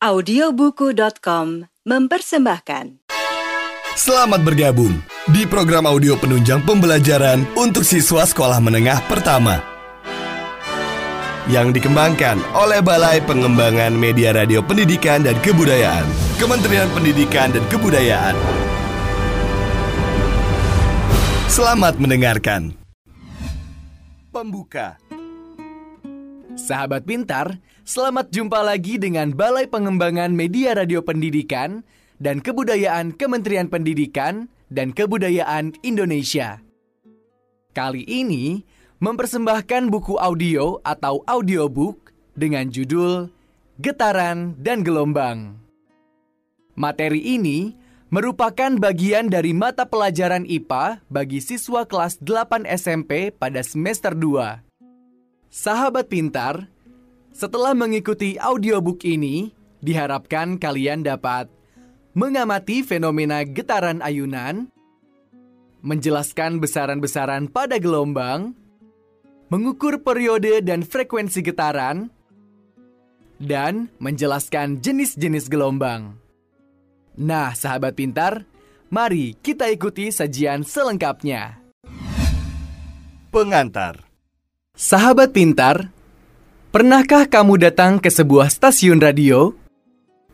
Audiobuku.com mempersembahkan Selamat bergabung di program audio penunjang pembelajaran untuk siswa sekolah menengah pertama yang dikembangkan oleh Balai Pengembangan Media Radio Pendidikan dan Kebudayaan, Kementerian Pendidikan dan Kebudayaan. Selamat mendengarkan. Pembuka Sahabat pintar, selamat jumpa lagi dengan Balai Pengembangan Media Radio Pendidikan dan Kebudayaan Kementerian Pendidikan dan Kebudayaan Indonesia. Kali ini mempersembahkan buku audio atau audiobook dengan judul Getaran dan Gelombang. Materi ini merupakan bagian dari mata pelajaran IPA bagi siswa kelas 8 SMP pada semester 2. Sahabat pintar, setelah mengikuti audiobook ini, diharapkan kalian dapat mengamati fenomena getaran ayunan, menjelaskan besaran-besaran pada gelombang, mengukur periode dan frekuensi getaran, dan menjelaskan jenis-jenis gelombang. Nah, sahabat pintar, mari kita ikuti sajian selengkapnya. Pengantar Sahabat pintar, pernahkah kamu datang ke sebuah stasiun radio?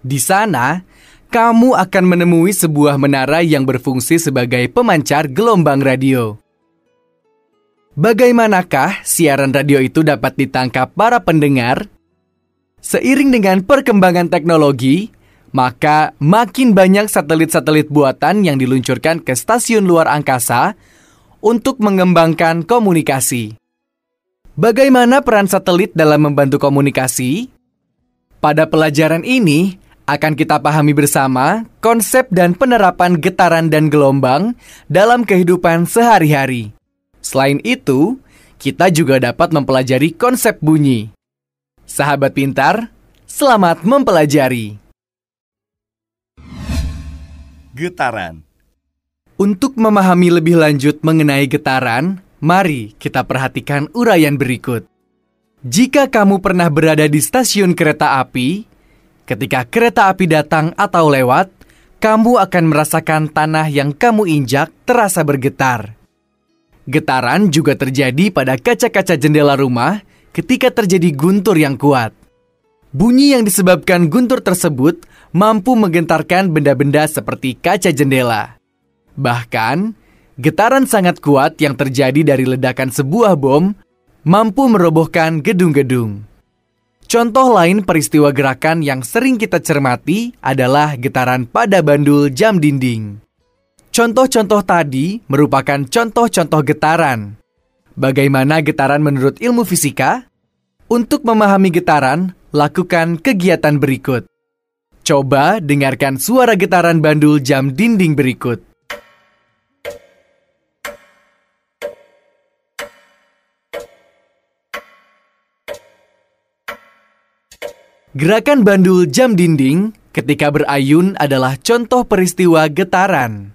Di sana, kamu akan menemui sebuah menara yang berfungsi sebagai pemancar gelombang radio. Bagaimanakah siaran radio itu dapat ditangkap para pendengar? Seiring dengan perkembangan teknologi, maka makin banyak satelit-satelit buatan yang diluncurkan ke stasiun luar angkasa untuk mengembangkan komunikasi. Bagaimana peran satelit dalam membantu komunikasi? Pada pelajaran ini, akan kita pahami bersama konsep dan penerapan getaran dan gelombang dalam kehidupan sehari-hari. Selain itu, kita juga dapat mempelajari konsep bunyi. Sahabat pintar, selamat mempelajari. Getaran Untuk memahami lebih lanjut mengenai getaran, Mari kita perhatikan uraian berikut. Jika kamu pernah berada di stasiun kereta api, ketika kereta api datang atau lewat, kamu akan merasakan tanah yang kamu injak terasa bergetar. Getaran juga terjadi pada kaca-kaca jendela rumah ketika terjadi guntur yang kuat. Bunyi yang disebabkan guntur tersebut mampu menggentarkan benda-benda seperti kaca jendela. Bahkan, Getaran sangat kuat yang terjadi dari ledakan sebuah bom mampu merobohkan gedung-gedung. Contoh lain peristiwa gerakan yang sering kita cermati adalah getaran pada bandul jam dinding. Contoh-contoh tadi merupakan contoh-contoh getaran. Bagaimana getaran menurut ilmu fisika? Untuk memahami getaran, lakukan kegiatan berikut. Coba dengarkan suara getaran bandul jam dinding berikut. Gerakan bandul jam dinding ketika berayun adalah contoh peristiwa getaran.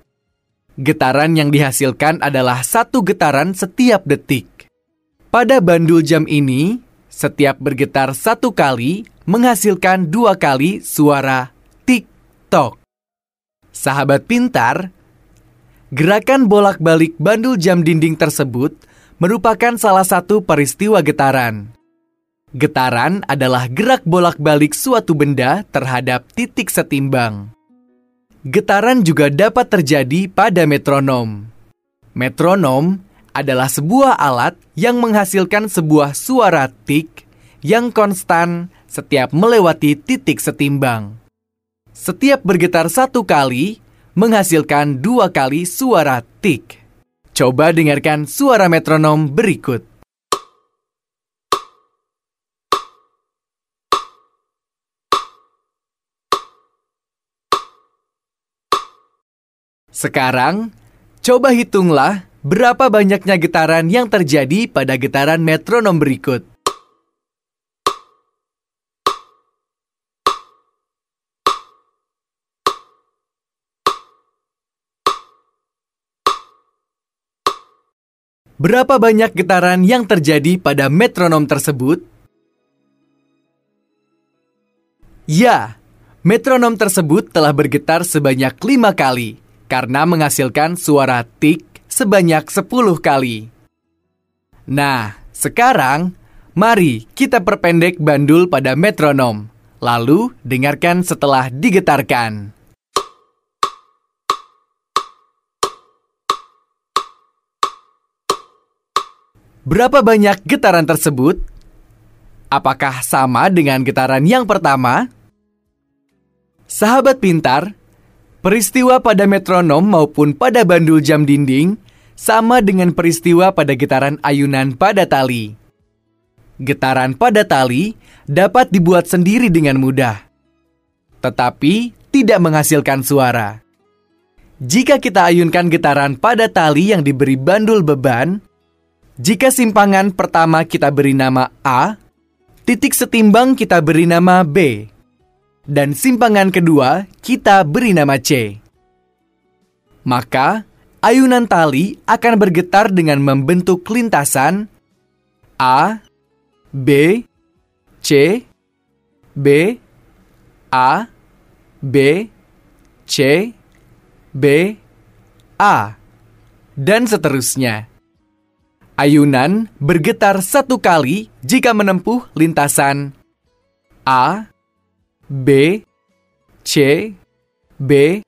Getaran yang dihasilkan adalah satu getaran setiap detik. Pada bandul jam ini, setiap bergetar satu kali menghasilkan dua kali suara tik-tok. Sahabat pintar, gerakan bolak-balik bandul jam dinding tersebut merupakan salah satu peristiwa getaran. Getaran adalah gerak bolak-balik suatu benda terhadap titik setimbang. Getaran juga dapat terjadi pada metronom. Metronom adalah sebuah alat yang menghasilkan sebuah suara tik yang konstan setiap melewati titik setimbang. Setiap bergetar satu kali, menghasilkan dua kali suara tik. Coba dengarkan suara metronom berikut. Sekarang, coba hitunglah berapa banyaknya getaran yang terjadi pada getaran metronom berikut. Berapa banyak getaran yang terjadi pada metronom tersebut? Ya, Metronom tersebut telah bergetar sebanyak lima kali karena menghasilkan suara tik sebanyak 10 kali. Nah, sekarang mari kita perpendek bandul pada metronom. Lalu dengarkan setelah digetarkan. Berapa banyak getaran tersebut? Apakah sama dengan getaran yang pertama? Sahabat pintar, peristiwa pada metronom maupun pada bandul jam dinding sama dengan peristiwa pada getaran ayunan pada tali. Getaran pada tali dapat dibuat sendiri dengan mudah, tetapi tidak menghasilkan suara. Jika kita ayunkan getaran pada tali yang diberi bandul beban, jika simpangan pertama kita beri nama A, titik setimbang kita beri nama B, dan simpangan kedua kita beri nama C. Maka, ayunan tali akan bergetar dengan membentuk lintasan A, B, C, B, A, B, C, B, A, dan seterusnya. Ayunan bergetar satu kali jika menempuh lintasan A, B, C, B,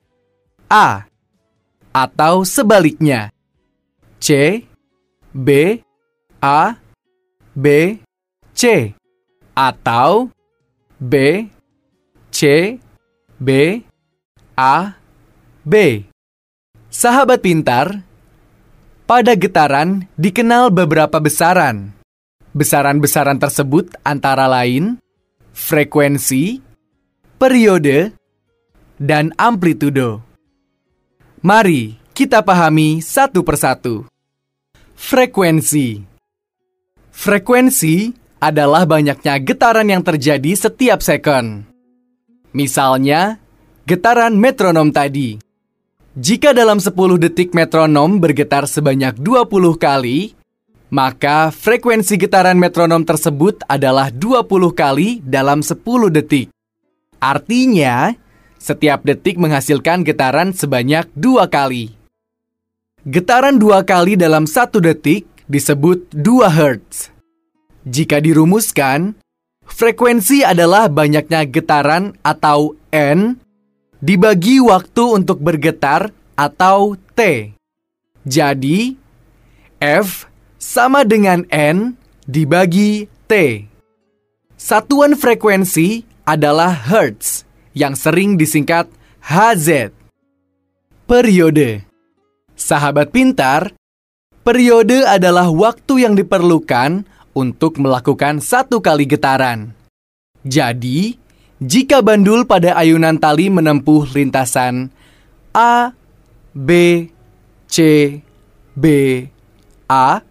A, atau sebaliknya C, B, A, B, C, atau B, C, B, A, B. Sahabat pintar, pada getaran dikenal beberapa besaran. Besaran-besaran tersebut antara lain frekuensi, periode, dan amplitudo. Mari kita pahami satu persatu. Frekuensi Frekuensi adalah banyaknya getaran yang terjadi setiap sekon. Misalnya, getaran metronom tadi. Jika dalam 10 detik metronom bergetar sebanyak 20 kali, maka frekuensi getaran metronom tersebut adalah 20 kali dalam 10 detik. Artinya, setiap detik menghasilkan getaran sebanyak dua kali. Getaran dua kali dalam satu detik disebut 2 Hz. Jika dirumuskan, frekuensi adalah banyaknya getaran atau N dibagi waktu untuk bergetar atau T. Jadi, F sama dengan N dibagi T. Satuan frekuensi adalah Hertz yang sering disingkat HZ. Periode Sahabat pintar, periode adalah waktu yang diperlukan untuk melakukan satu kali getaran. Jadi, jika bandul pada ayunan tali menempuh lintasan A, B, C, B, A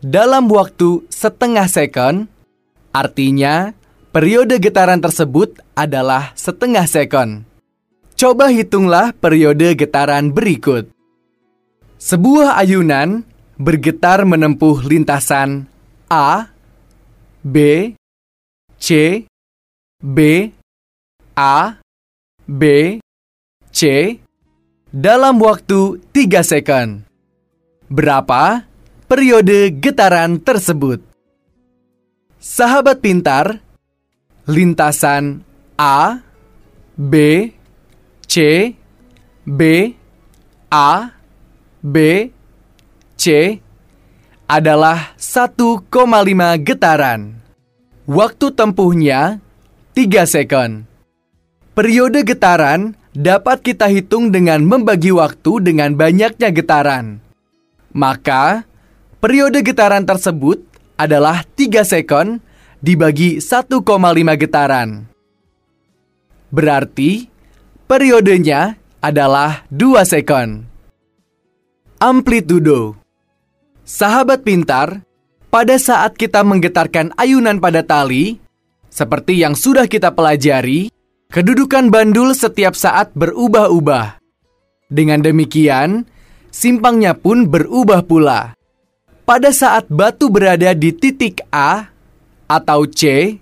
dalam waktu setengah sekon, artinya periode getaran tersebut adalah setengah sekon. Coba hitunglah periode getaran berikut. Sebuah ayunan bergetar menempuh lintasan A, B, C, B, A, B, C dalam waktu 3 second. Berapa periode getaran tersebut? Sahabat pintar, lintasan A, B, C, B, A, B, C adalah 1,5 getaran. Waktu tempuhnya 3 second. Periode getaran dapat kita hitung dengan membagi waktu dengan banyaknya getaran. Maka, periode getaran tersebut adalah 3 sekon dibagi 1,5 getaran. Berarti, periodenya adalah 2 sekon. Amplitudo Sahabat pintar, pada saat kita menggetarkan ayunan pada tali, seperti yang sudah kita pelajari, Kedudukan bandul setiap saat berubah-ubah. Dengan demikian, simpangnya pun berubah pula. Pada saat batu berada di titik A atau C,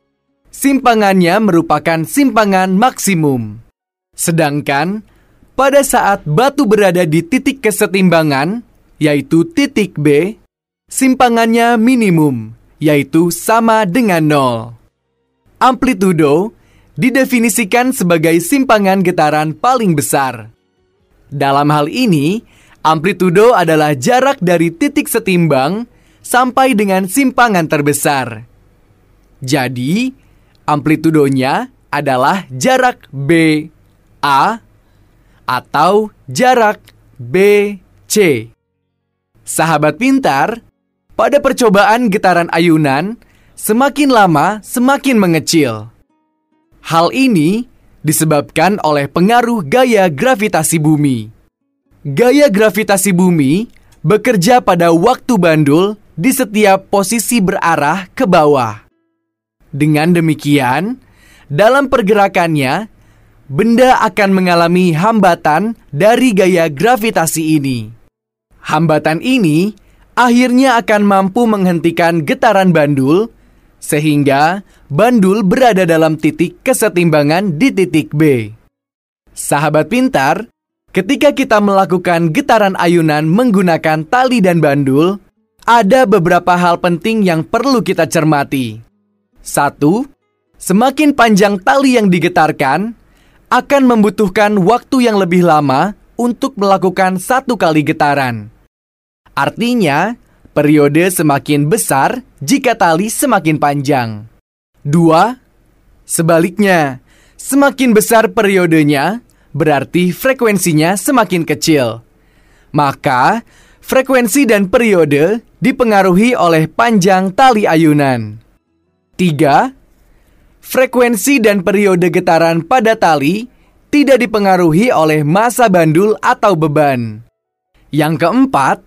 simpangannya merupakan simpangan maksimum. Sedangkan pada saat batu berada di titik kesetimbangan, yaitu titik B, simpangannya minimum, yaitu sama dengan nol. Amplitudo didefinisikan sebagai simpangan getaran paling besar. Dalam hal ini, amplitudo adalah jarak dari titik setimbang sampai dengan simpangan terbesar. Jadi, amplitudonya adalah jarak B A atau jarak BC. Sahabat pintar, pada percobaan getaran ayunan, semakin lama semakin mengecil. Hal ini disebabkan oleh pengaruh gaya gravitasi bumi. Gaya gravitasi bumi bekerja pada waktu bandul di setiap posisi berarah ke bawah. Dengan demikian, dalam pergerakannya, benda akan mengalami hambatan dari gaya gravitasi ini. Hambatan ini akhirnya akan mampu menghentikan getaran bandul, sehingga bandul berada dalam titik kesetimbangan di titik B. Sahabat pintar, ketika kita melakukan getaran ayunan menggunakan tali dan bandul, ada beberapa hal penting yang perlu kita cermati. Satu, semakin panjang tali yang digetarkan, akan membutuhkan waktu yang lebih lama untuk melakukan satu kali getaran. Artinya, periode semakin besar jika tali semakin panjang. Dua, sebaliknya, semakin besar periodenya, berarti frekuensinya semakin kecil. Maka, frekuensi dan periode dipengaruhi oleh panjang tali ayunan. Tiga, frekuensi dan periode getaran pada tali tidak dipengaruhi oleh masa bandul atau beban. Yang keempat,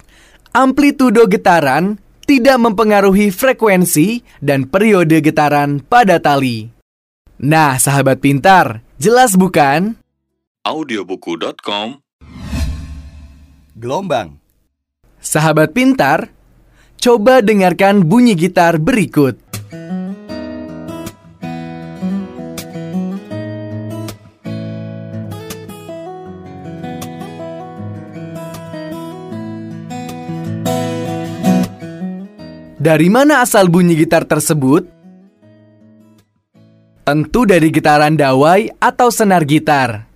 amplitudo getaran tidak mempengaruhi frekuensi dan periode getaran pada tali. Nah, sahabat pintar, jelas bukan? audiobuku.com Gelombang. Sahabat pintar, coba dengarkan bunyi gitar berikut. Dari mana asal bunyi gitar tersebut? Tentu dari getaran dawai atau senar gitar.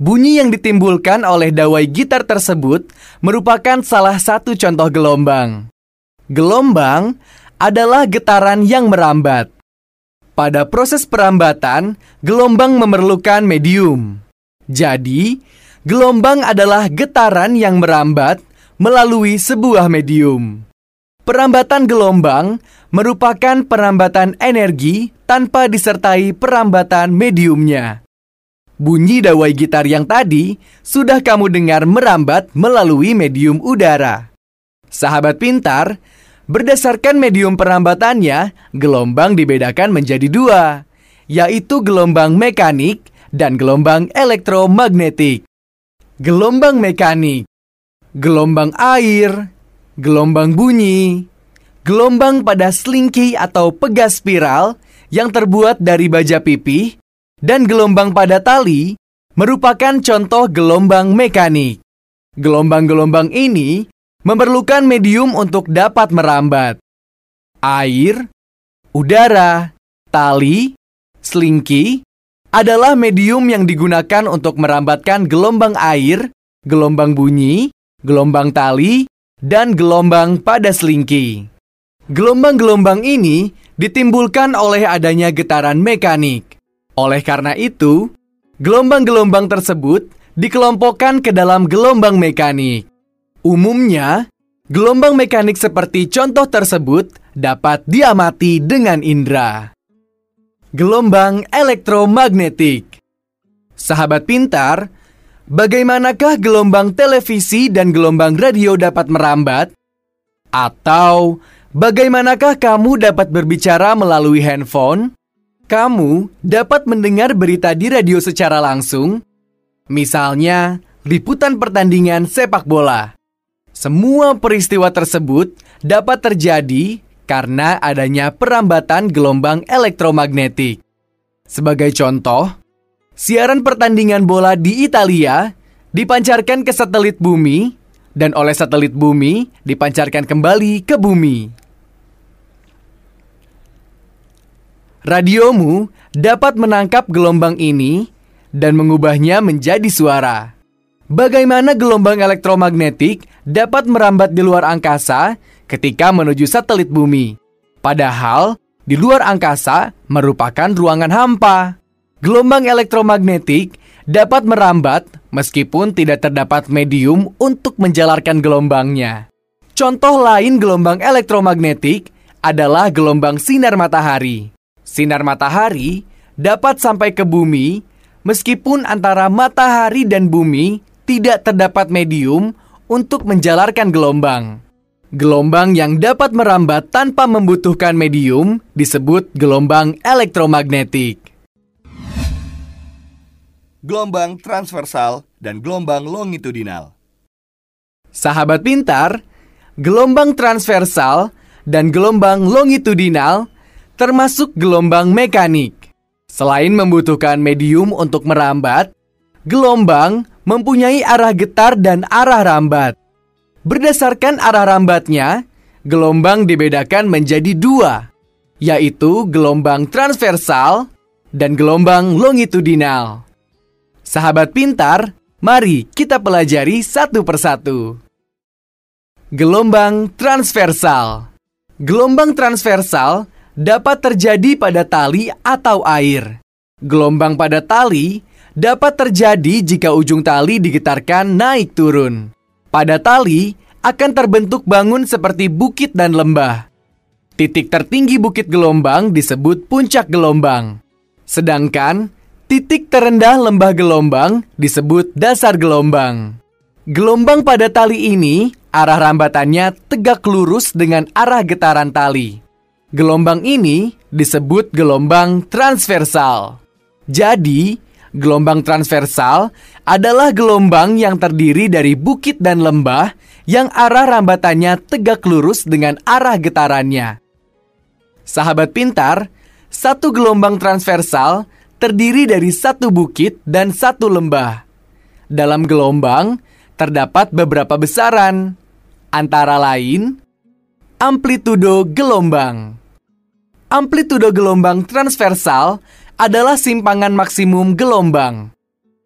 Bunyi yang ditimbulkan oleh dawai gitar tersebut merupakan salah satu contoh gelombang. Gelombang adalah getaran yang merambat. Pada proses perambatan, gelombang memerlukan medium. Jadi, gelombang adalah getaran yang merambat melalui sebuah medium. Perambatan gelombang merupakan perambatan energi tanpa disertai perambatan mediumnya. Bunyi dawai gitar yang tadi sudah kamu dengar merambat melalui medium udara. Sahabat pintar, berdasarkan medium perambatannya, gelombang dibedakan menjadi dua, yaitu gelombang mekanik dan gelombang elektromagnetik. Gelombang mekanik, gelombang air, gelombang bunyi, gelombang pada selingki atau pegas spiral yang terbuat dari baja pipih, dan gelombang pada tali merupakan contoh gelombang mekanik. Gelombang-gelombang ini memerlukan medium untuk dapat merambat. Air, udara, tali, selingki adalah medium yang digunakan untuk merambatkan gelombang air, gelombang bunyi, gelombang tali, dan gelombang pada selingki. Gelombang-gelombang ini ditimbulkan oleh adanya getaran mekanik. Oleh karena itu, gelombang-gelombang tersebut dikelompokkan ke dalam gelombang mekanik. Umumnya, gelombang mekanik seperti contoh tersebut dapat diamati dengan indera. Gelombang elektromagnetik Sahabat pintar, Bagaimanakah gelombang televisi dan gelombang radio dapat merambat? Atau bagaimanakah kamu dapat berbicara melalui handphone? Kamu dapat mendengar berita di radio secara langsung, misalnya liputan pertandingan sepak bola. Semua peristiwa tersebut dapat terjadi karena adanya perambatan gelombang elektromagnetik. Sebagai contoh, siaran pertandingan bola di Italia dipancarkan ke satelit bumi dan oleh satelit bumi dipancarkan kembali ke bumi. Radiomu dapat menangkap gelombang ini dan mengubahnya menjadi suara. Bagaimana gelombang elektromagnetik dapat merambat di luar angkasa ketika menuju satelit bumi? Padahal di luar angkasa merupakan ruangan hampa. Gelombang elektromagnetik dapat merambat meskipun tidak terdapat medium untuk menjalarkan gelombangnya. Contoh lain gelombang elektromagnetik adalah gelombang sinar matahari. Sinar matahari dapat sampai ke bumi meskipun antara matahari dan bumi tidak terdapat medium untuk menjalarkan gelombang. Gelombang yang dapat merambat tanpa membutuhkan medium disebut gelombang elektromagnetik. Gelombang transversal dan gelombang longitudinal. Sahabat pintar, gelombang transversal dan gelombang longitudinal termasuk gelombang mekanik. Selain membutuhkan medium untuk merambat, gelombang mempunyai arah getar dan arah rambat. Berdasarkan arah rambatnya, gelombang dibedakan menjadi dua, yaitu gelombang transversal dan gelombang longitudinal. Sahabat pintar, mari kita pelajari satu persatu. Gelombang transversal. Gelombang transversal dapat terjadi pada tali atau air. Gelombang pada tali dapat terjadi jika ujung tali digetarkan naik turun. Pada tali akan terbentuk bangun seperti bukit dan lembah. Titik tertinggi bukit gelombang disebut puncak gelombang. Sedangkan titik terendah lembah gelombang disebut dasar gelombang. Gelombang pada tali ini arah rambatannya tegak lurus dengan arah getaran tali. Gelombang ini disebut gelombang transversal. Jadi, Gelombang transversal adalah gelombang yang terdiri dari bukit dan lembah yang arah rambatannya tegak lurus dengan arah getarannya. Sahabat pintar, satu gelombang transversal terdiri dari satu bukit dan satu lembah. Dalam gelombang terdapat beberapa besaran, antara lain amplitudo gelombang. Amplitudo gelombang transversal adalah simpangan maksimum gelombang,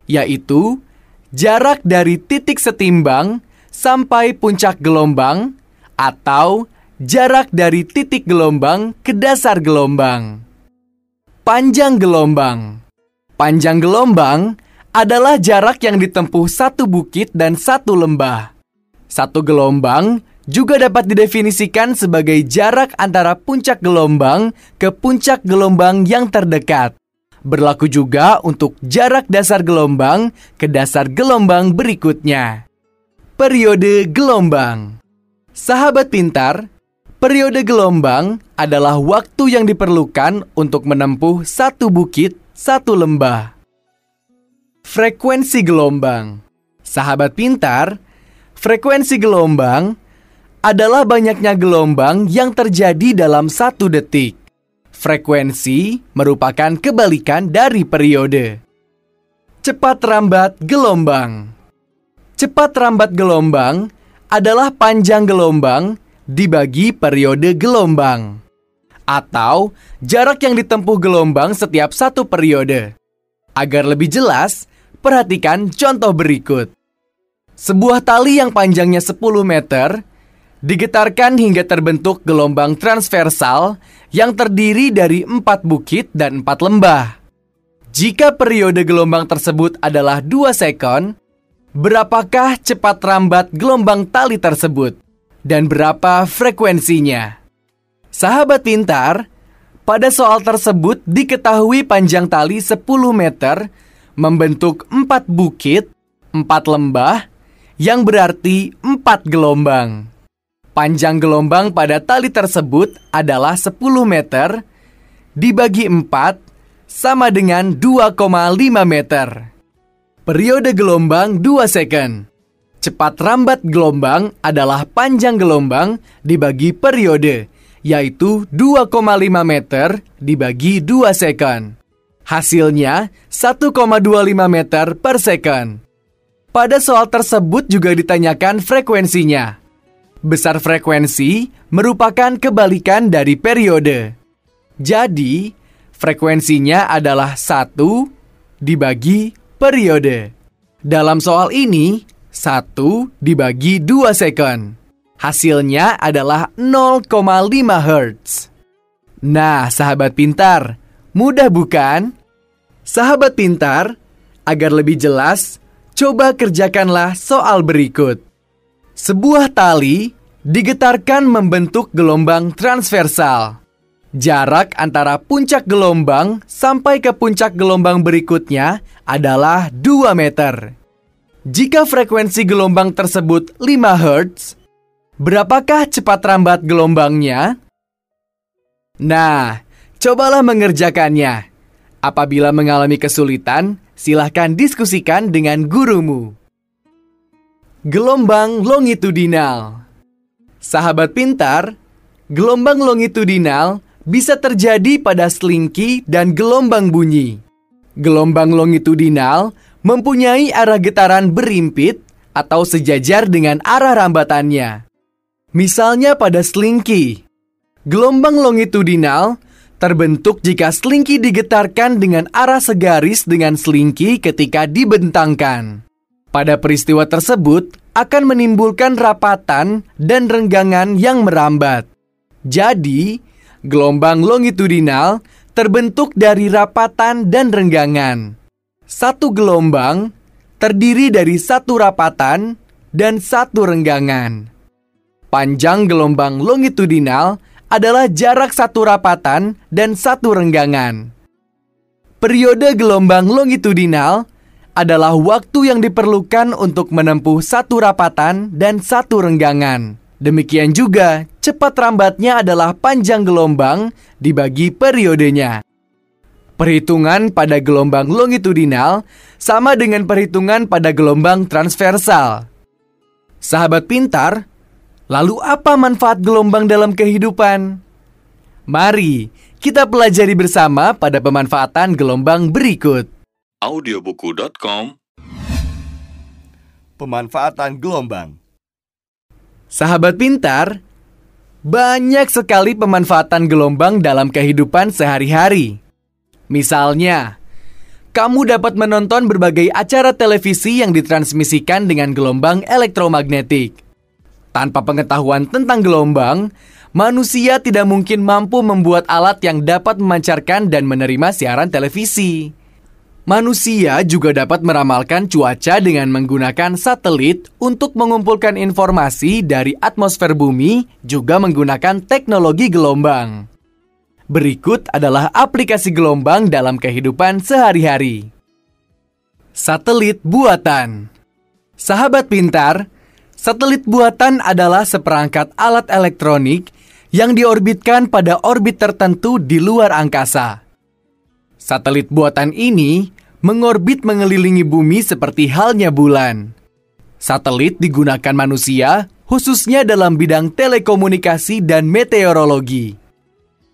yaitu jarak dari titik setimbang sampai puncak gelombang atau jarak dari titik gelombang ke dasar gelombang. Panjang gelombang. Panjang gelombang adalah jarak yang ditempuh satu bukit dan satu lembah. Satu gelombang juga dapat didefinisikan sebagai jarak antara puncak gelombang ke puncak gelombang yang terdekat. Berlaku juga untuk jarak dasar gelombang ke dasar gelombang berikutnya. Periode gelombang. Sahabat pintar, periode gelombang adalah waktu yang diperlukan untuk menempuh satu bukit, satu lembah. Frekuensi gelombang. Sahabat pintar, frekuensi gelombang adalah banyaknya gelombang yang terjadi dalam satu detik. Frekuensi merupakan kebalikan dari periode. Cepat rambat gelombang. Cepat rambat gelombang adalah panjang gelombang dibagi periode gelombang atau jarak yang ditempuh gelombang setiap satu periode. Agar lebih jelas, perhatikan contoh berikut. Sebuah tali yang panjangnya 10 meter digetarkan hingga terbentuk gelombang transversal yang terdiri dari empat bukit dan empat lembah. Jika periode gelombang tersebut adalah 2 sekon, berapakah cepat rambat gelombang tali tersebut? Dan berapa frekuensinya? Sahabat pintar, pada soal tersebut diketahui panjang tali 10 meter membentuk 4 bukit, 4 lembah, yang berarti 4 gelombang. Panjang gelombang pada tali tersebut adalah 10 meter dibagi 4 sama dengan 2,5 meter. Periode gelombang 2 second. Cepat rambat gelombang adalah panjang gelombang dibagi periode, yaitu 2,5 meter dibagi 2 second. Hasilnya 1,25 meter per second. Pada soal tersebut juga ditanyakan frekuensinya. Besar frekuensi merupakan kebalikan dari periode. Jadi, frekuensinya adalah 1 dibagi periode. Dalam soal ini, 1 dibagi 2 second. Hasilnya adalah 0,5 Hz. Nah, sahabat pintar, mudah bukan? Sahabat pintar, agar lebih jelas, coba kerjakanlah soal berikut. Sebuah tali digetarkan membentuk gelombang transversal. Jarak antara puncak gelombang sampai ke puncak gelombang berikutnya adalah 2 meter. Jika frekuensi gelombang tersebut 5 Hz, berapakah cepat rambat gelombangnya? Nah, cobalah mengerjakannya. Apabila mengalami kesulitan, silahkan diskusikan dengan gurumu. Gelombang longitudinal Sahabat pintar, gelombang longitudinal bisa terjadi pada selingki dan gelombang bunyi. Gelombang longitudinal mempunyai arah getaran berimpit atau sejajar dengan arah rambatannya. Misalnya pada selingki, gelombang longitudinal terbentuk jika selingki digetarkan dengan arah segaris dengan selingki ketika dibentangkan pada peristiwa tersebut akan menimbulkan rapatan dan renggangan yang merambat. Jadi, gelombang longitudinal terbentuk dari rapatan dan renggangan. Satu gelombang terdiri dari satu rapatan dan satu renggangan. Panjang gelombang longitudinal adalah jarak satu rapatan dan satu renggangan. Periode gelombang longitudinal adalah waktu yang diperlukan untuk menempuh satu rapatan dan satu renggangan. Demikian juga, cepat rambatnya adalah panjang gelombang dibagi periodenya. Perhitungan pada gelombang longitudinal sama dengan perhitungan pada gelombang transversal. Sahabat pintar, lalu apa manfaat gelombang dalam kehidupan? Mari kita pelajari bersama pada pemanfaatan gelombang berikut audiobuku.com Pemanfaatan gelombang Sahabat pintar, banyak sekali pemanfaatan gelombang dalam kehidupan sehari-hari. Misalnya, kamu dapat menonton berbagai acara televisi yang ditransmisikan dengan gelombang elektromagnetik. Tanpa pengetahuan tentang gelombang, manusia tidak mungkin mampu membuat alat yang dapat memancarkan dan menerima siaran televisi. Manusia juga dapat meramalkan cuaca dengan menggunakan satelit untuk mengumpulkan informasi dari atmosfer bumi, juga menggunakan teknologi gelombang. Berikut adalah aplikasi gelombang dalam kehidupan sehari-hari. Satelit buatan Sahabat pintar, satelit buatan adalah seperangkat alat elektronik yang diorbitkan pada orbit tertentu di luar angkasa. Satelit buatan ini mengorbit mengelilingi bumi seperti halnya bulan. Satelit digunakan manusia khususnya dalam bidang telekomunikasi dan meteorologi.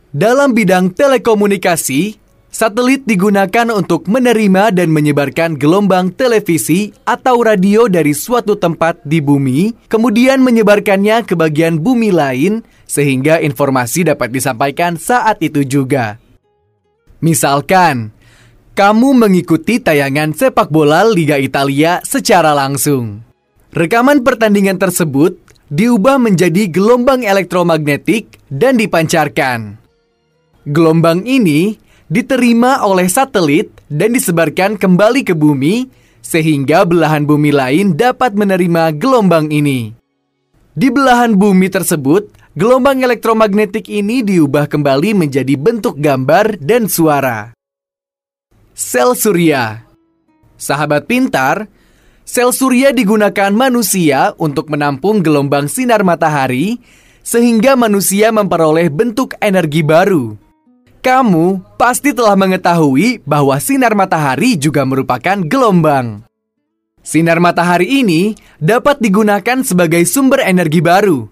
Dalam bidang telekomunikasi, satelit digunakan untuk menerima dan menyebarkan gelombang televisi atau radio dari suatu tempat di bumi, kemudian menyebarkannya ke bagian bumi lain sehingga informasi dapat disampaikan saat itu juga. Misalkan, kamu mengikuti tayangan sepak bola Liga Italia secara langsung. Rekaman pertandingan tersebut diubah menjadi gelombang elektromagnetik dan dipancarkan. Gelombang ini diterima oleh satelit dan disebarkan kembali ke bumi sehingga belahan bumi lain dapat menerima gelombang ini. Di belahan bumi tersebut, gelombang elektromagnetik ini diubah kembali menjadi bentuk gambar dan suara. Sel surya Sahabat pintar, sel surya digunakan manusia untuk menampung gelombang sinar matahari sehingga manusia memperoleh bentuk energi baru. Kamu pasti telah mengetahui bahwa sinar matahari juga merupakan gelombang. Sinar matahari ini dapat digunakan sebagai sumber energi baru.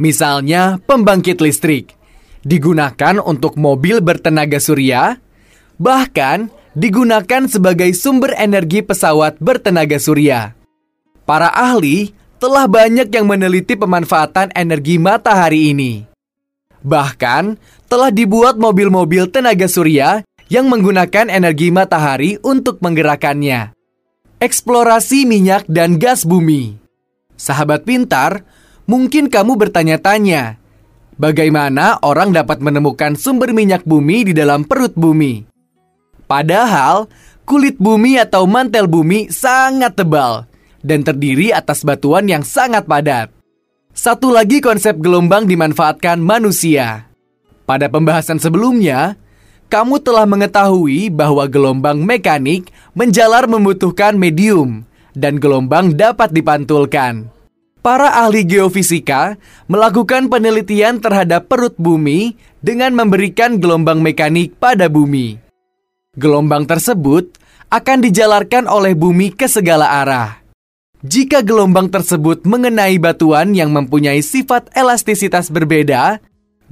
Misalnya, pembangkit listrik digunakan untuk mobil bertenaga surya, Bahkan digunakan sebagai sumber energi pesawat bertenaga surya. Para ahli telah banyak yang meneliti pemanfaatan energi matahari ini. Bahkan telah dibuat mobil-mobil tenaga surya yang menggunakan energi matahari untuk menggerakkannya. Eksplorasi minyak dan gas bumi. Sahabat pintar, mungkin kamu bertanya-tanya, bagaimana orang dapat menemukan sumber minyak bumi di dalam perut bumi? Padahal, kulit bumi atau mantel bumi sangat tebal dan terdiri atas batuan yang sangat padat. Satu lagi konsep gelombang dimanfaatkan manusia. Pada pembahasan sebelumnya, kamu telah mengetahui bahwa gelombang mekanik menjalar membutuhkan medium dan gelombang dapat dipantulkan. Para ahli geofisika melakukan penelitian terhadap perut bumi dengan memberikan gelombang mekanik pada bumi. Gelombang tersebut akan dijalarkan oleh bumi ke segala arah. Jika gelombang tersebut mengenai batuan yang mempunyai sifat elastisitas berbeda,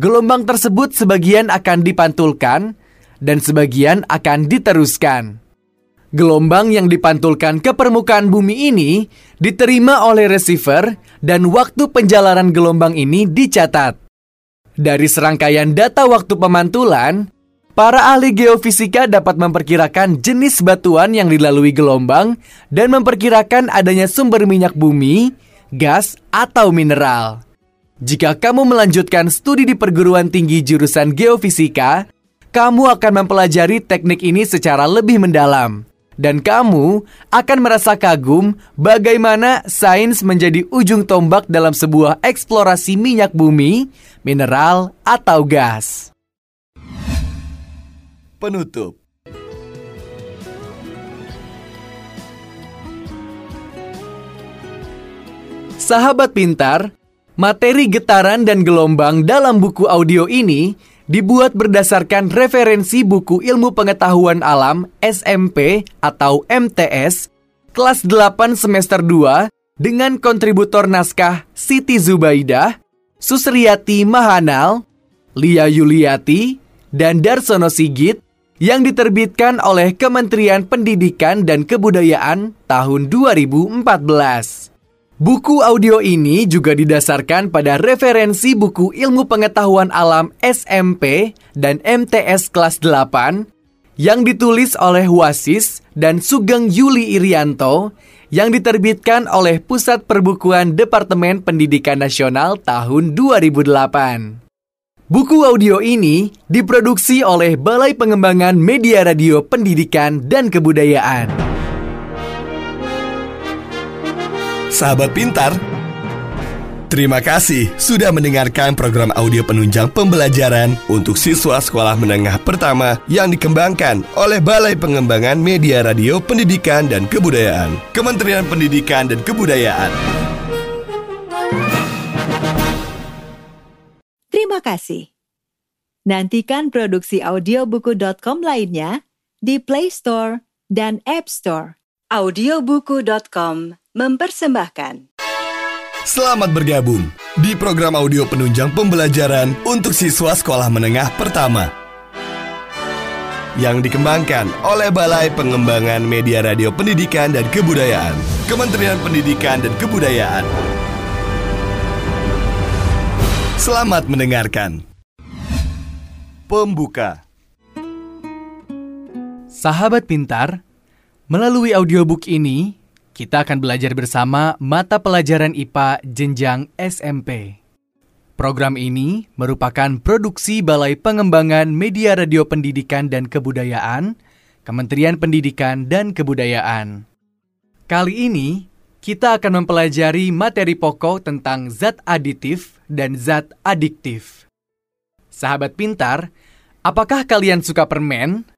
gelombang tersebut sebagian akan dipantulkan dan sebagian akan diteruskan. Gelombang yang dipantulkan ke permukaan bumi ini diterima oleh receiver dan waktu penjalanan gelombang ini dicatat. Dari serangkaian data waktu pemantulan, Para ahli geofisika dapat memperkirakan jenis batuan yang dilalui gelombang dan memperkirakan adanya sumber minyak bumi, gas, atau mineral. Jika kamu melanjutkan studi di perguruan tinggi jurusan geofisika, kamu akan mempelajari teknik ini secara lebih mendalam. Dan kamu akan merasa kagum bagaimana sains menjadi ujung tombak dalam sebuah eksplorasi minyak bumi, mineral, atau gas penutup. Sahabat pintar, materi getaran dan gelombang dalam buku audio ini dibuat berdasarkan referensi buku Ilmu Pengetahuan Alam SMP atau MTS kelas 8 semester 2 dengan kontributor naskah Siti Zubaidah, Susriyati Mahanal, Lia Yuliati, dan Darsono Sigit yang diterbitkan oleh Kementerian Pendidikan dan Kebudayaan tahun 2014. Buku audio ini juga didasarkan pada referensi buku Ilmu Pengetahuan Alam SMP dan MTS kelas 8 yang ditulis oleh Wasis dan Sugeng Yuli Irianto yang diterbitkan oleh Pusat Perbukuan Departemen Pendidikan Nasional tahun 2008. Buku audio ini diproduksi oleh Balai Pengembangan Media Radio Pendidikan dan Kebudayaan. Sahabat pintar, terima kasih sudah mendengarkan program audio penunjang pembelajaran untuk siswa sekolah menengah pertama yang dikembangkan oleh Balai Pengembangan Media Radio Pendidikan dan Kebudayaan, Kementerian Pendidikan dan Kebudayaan. Terima kasih. Nantikan produksi audiobuku.com lainnya di Play Store dan App Store. Audiobuku.com mempersembahkan. Selamat bergabung di program audio penunjang pembelajaran untuk siswa sekolah menengah pertama yang dikembangkan oleh Balai Pengembangan Media Radio Pendidikan dan Kebudayaan, Kementerian Pendidikan dan Kebudayaan. Selamat mendengarkan. Pembuka Sahabat pintar, melalui audiobook ini kita akan belajar bersama mata pelajaran IPA jenjang SMP. Program ini merupakan produksi Balai Pengembangan Media Radio Pendidikan dan Kebudayaan, Kementerian Pendidikan dan Kebudayaan. Kali ini kita akan mempelajari materi pokok tentang zat aditif dan zat adiktif. Sahabat pintar, apakah kalian suka permen?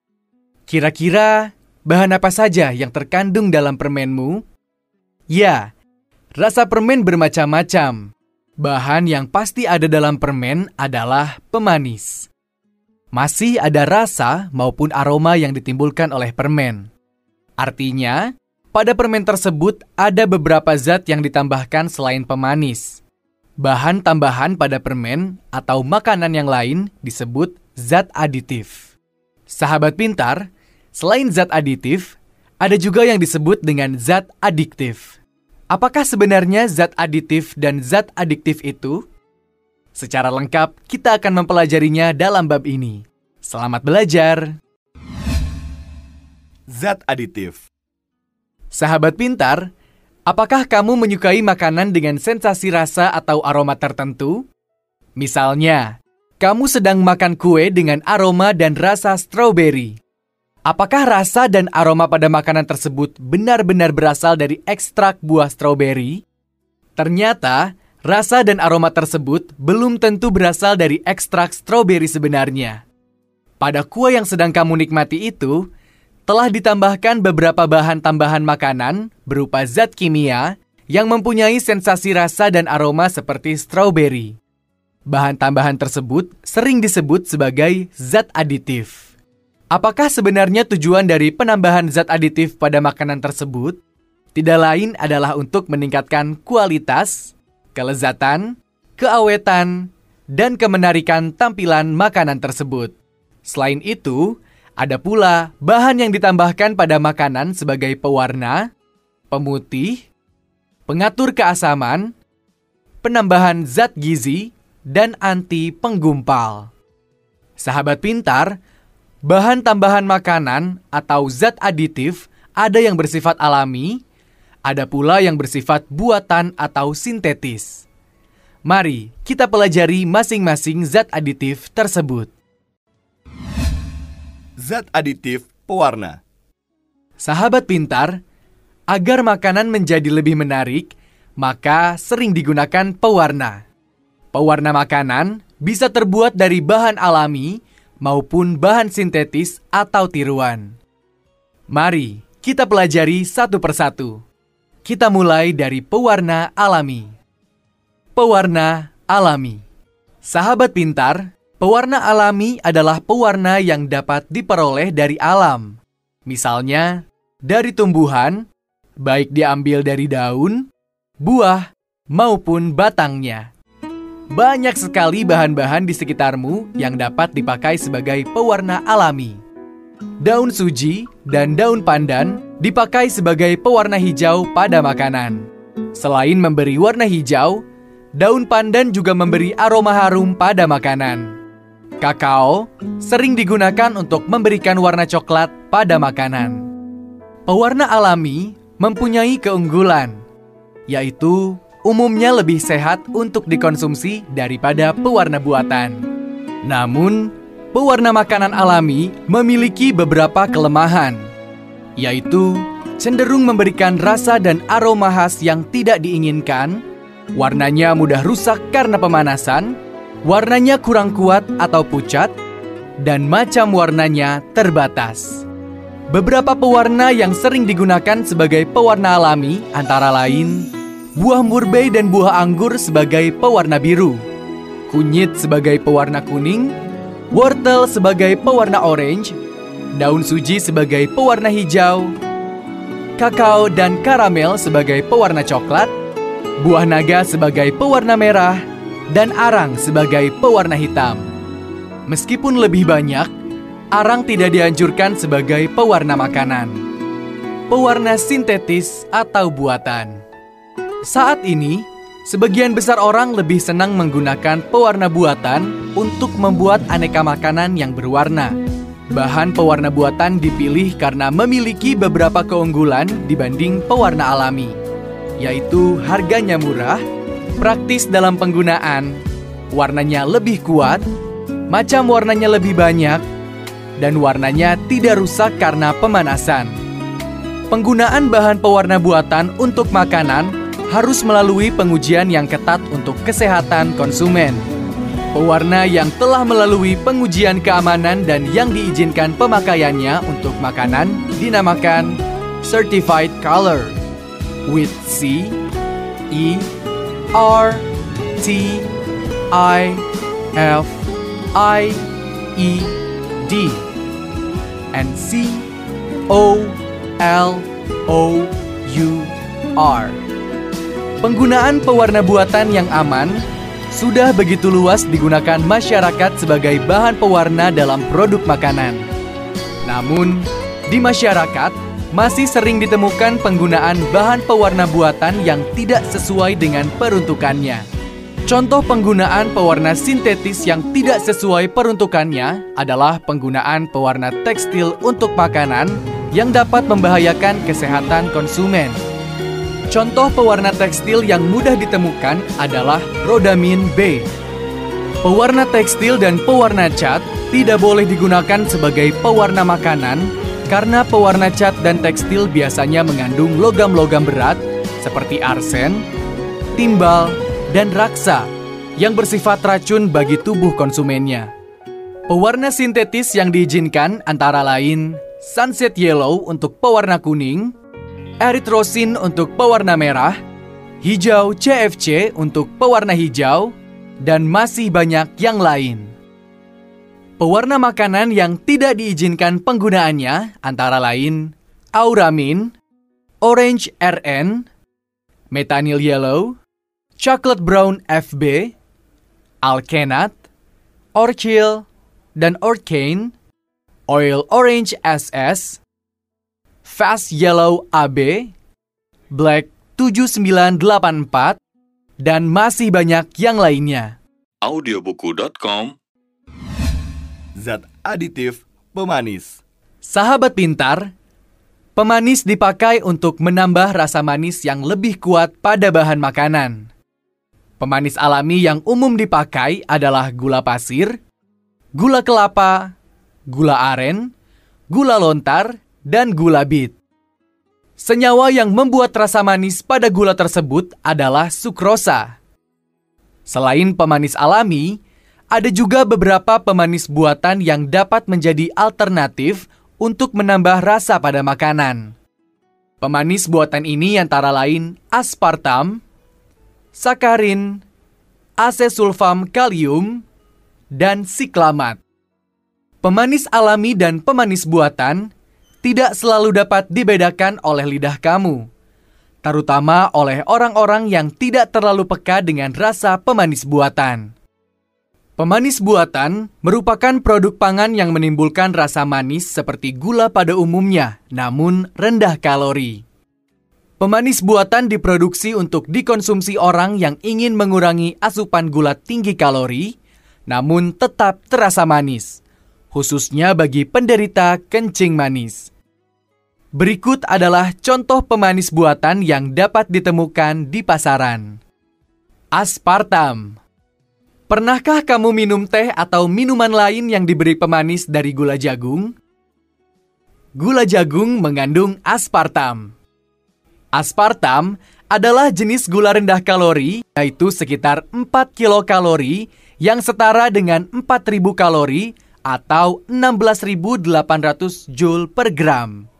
Kira-kira bahan apa saja yang terkandung dalam permenmu? Ya, rasa permen bermacam-macam. Bahan yang pasti ada dalam permen adalah pemanis. Masih ada rasa maupun aroma yang ditimbulkan oleh permen. Artinya, pada permen tersebut ada beberapa zat yang ditambahkan selain pemanis. Bahan tambahan pada permen atau makanan yang lain disebut zat aditif. Sahabat pintar, selain zat aditif, ada juga yang disebut dengan zat adiktif. Apakah sebenarnya zat aditif dan zat adiktif itu? Secara lengkap, kita akan mempelajarinya dalam bab ini. Selamat belajar! Zat aditif. Sahabat pintar, apakah kamu menyukai makanan dengan sensasi rasa atau aroma tertentu? Misalnya, kamu sedang makan kue dengan aroma dan rasa stroberi. Apakah rasa dan aroma pada makanan tersebut benar-benar berasal dari ekstrak buah stroberi? Ternyata, rasa dan aroma tersebut belum tentu berasal dari ekstrak stroberi sebenarnya. Pada kue yang sedang kamu nikmati itu, telah ditambahkan beberapa bahan tambahan makanan berupa zat kimia yang mempunyai sensasi rasa dan aroma seperti stroberi. Bahan tambahan tersebut sering disebut sebagai zat aditif. Apakah sebenarnya tujuan dari penambahan zat aditif pada makanan tersebut? Tidak lain adalah untuk meningkatkan kualitas, kelezatan, keawetan, dan kemenarikan tampilan makanan tersebut. Selain itu, ada pula bahan yang ditambahkan pada makanan sebagai pewarna, pemutih, pengatur keasaman, penambahan zat gizi, dan anti penggumpal. Sahabat pintar, bahan tambahan makanan atau zat aditif ada yang bersifat alami, ada pula yang bersifat buatan atau sintetis. Mari kita pelajari masing-masing zat aditif tersebut. Zat aditif pewarna. Sahabat pintar, agar makanan menjadi lebih menarik, maka sering digunakan pewarna. Pewarna makanan bisa terbuat dari bahan alami maupun bahan sintetis atau tiruan. Mari kita pelajari satu persatu. Kita mulai dari pewarna alami. Pewarna alami. Sahabat pintar, Pewarna alami adalah pewarna yang dapat diperoleh dari alam. Misalnya, dari tumbuhan, baik diambil dari daun, buah, maupun batangnya. Banyak sekali bahan-bahan di sekitarmu yang dapat dipakai sebagai pewarna alami. Daun suji dan daun pandan dipakai sebagai pewarna hijau pada makanan. Selain memberi warna hijau, daun pandan juga memberi aroma harum pada makanan. Kakao sering digunakan untuk memberikan warna coklat pada makanan. Pewarna alami mempunyai keunggulan, yaitu umumnya lebih sehat untuk dikonsumsi daripada pewarna buatan. Namun, pewarna makanan alami memiliki beberapa kelemahan, yaitu cenderung memberikan rasa dan aroma khas yang tidak diinginkan, warnanya mudah rusak karena pemanasan, warnanya kurang kuat atau pucat, dan macam warnanya terbatas. Beberapa pewarna yang sering digunakan sebagai pewarna alami antara lain buah murbei dan buah anggur sebagai pewarna biru, kunyit sebagai pewarna kuning, wortel sebagai pewarna orange, daun suji sebagai pewarna hijau, kakao dan karamel sebagai pewarna coklat, buah naga sebagai pewarna merah, dan arang sebagai pewarna hitam. Meskipun lebih banyak, arang tidak dianjurkan sebagai pewarna makanan. Pewarna sintetis atau buatan. Saat ini, sebagian besar orang lebih senang menggunakan pewarna buatan untuk membuat aneka makanan yang berwarna. Bahan pewarna buatan dipilih karena memiliki beberapa keunggulan dibanding pewarna alami, yaitu harganya murah, praktis dalam penggunaan, warnanya lebih kuat, macam warnanya lebih banyak, dan warnanya tidak rusak karena pemanasan. Penggunaan bahan pewarna buatan untuk makanan harus melalui pengujian yang ketat untuk kesehatan konsumen. Pewarna yang telah melalui pengujian keamanan dan yang diizinkan pemakaiannya untuk makanan dinamakan Certified Color with C, E, R T I F I E D and C O L O U R. Penggunaan pewarna buatan yang aman sudah begitu luas digunakan masyarakat sebagai bahan pewarna dalam produk makanan. Namun, di masyarakat masih sering ditemukan penggunaan bahan pewarna buatan yang tidak sesuai dengan peruntukannya. Contoh penggunaan pewarna sintetis yang tidak sesuai peruntukannya adalah penggunaan pewarna tekstil untuk makanan yang dapat membahayakan kesehatan konsumen. Contoh pewarna tekstil yang mudah ditemukan adalah rodamin B. Pewarna tekstil dan pewarna cat tidak boleh digunakan sebagai pewarna makanan karena pewarna cat dan tekstil biasanya mengandung logam-logam berat seperti arsen, timbal, dan raksa yang bersifat racun bagi tubuh konsumennya. Pewarna sintetis yang diizinkan antara lain sunset yellow untuk pewarna kuning, erythrosin untuk pewarna merah, hijau CFC untuk pewarna hijau, dan masih banyak yang lain. Pewarna makanan yang tidak diizinkan penggunaannya antara lain Auramin, Orange RN, Metanyl Yellow, Chocolate Brown FB, Alkenat, Orchil, dan Orkane, Oil Orange SS, Fast Yellow AB, Black 7984, dan masih banyak yang lainnya. audiobuku.com Zat aditif pemanis. Sahabat pintar, pemanis dipakai untuk menambah rasa manis yang lebih kuat pada bahan makanan. Pemanis alami yang umum dipakai adalah gula pasir, gula kelapa, gula aren, gula lontar, dan gula bit. Senyawa yang membuat rasa manis pada gula tersebut adalah sukrosa. Selain pemanis alami, ada juga beberapa pemanis buatan yang dapat menjadi alternatif untuk menambah rasa pada makanan. Pemanis buatan ini antara lain aspartam, sakarin, asesulfam kalium, dan siklamat. Pemanis alami dan pemanis buatan tidak selalu dapat dibedakan oleh lidah kamu, terutama oleh orang-orang yang tidak terlalu peka dengan rasa pemanis buatan. Pemanis buatan merupakan produk pangan yang menimbulkan rasa manis seperti gula pada umumnya, namun rendah kalori. Pemanis buatan diproduksi untuk dikonsumsi orang yang ingin mengurangi asupan gula tinggi kalori, namun tetap terasa manis, khususnya bagi penderita kencing manis. Berikut adalah contoh pemanis buatan yang dapat ditemukan di pasaran. Aspartam Pernahkah kamu minum teh atau minuman lain yang diberi pemanis dari gula jagung? Gula jagung mengandung aspartam. Aspartam adalah jenis gula rendah kalori, yaitu sekitar 4 kilokalori yang setara dengan 4000 kalori atau 16.800 joule per gram.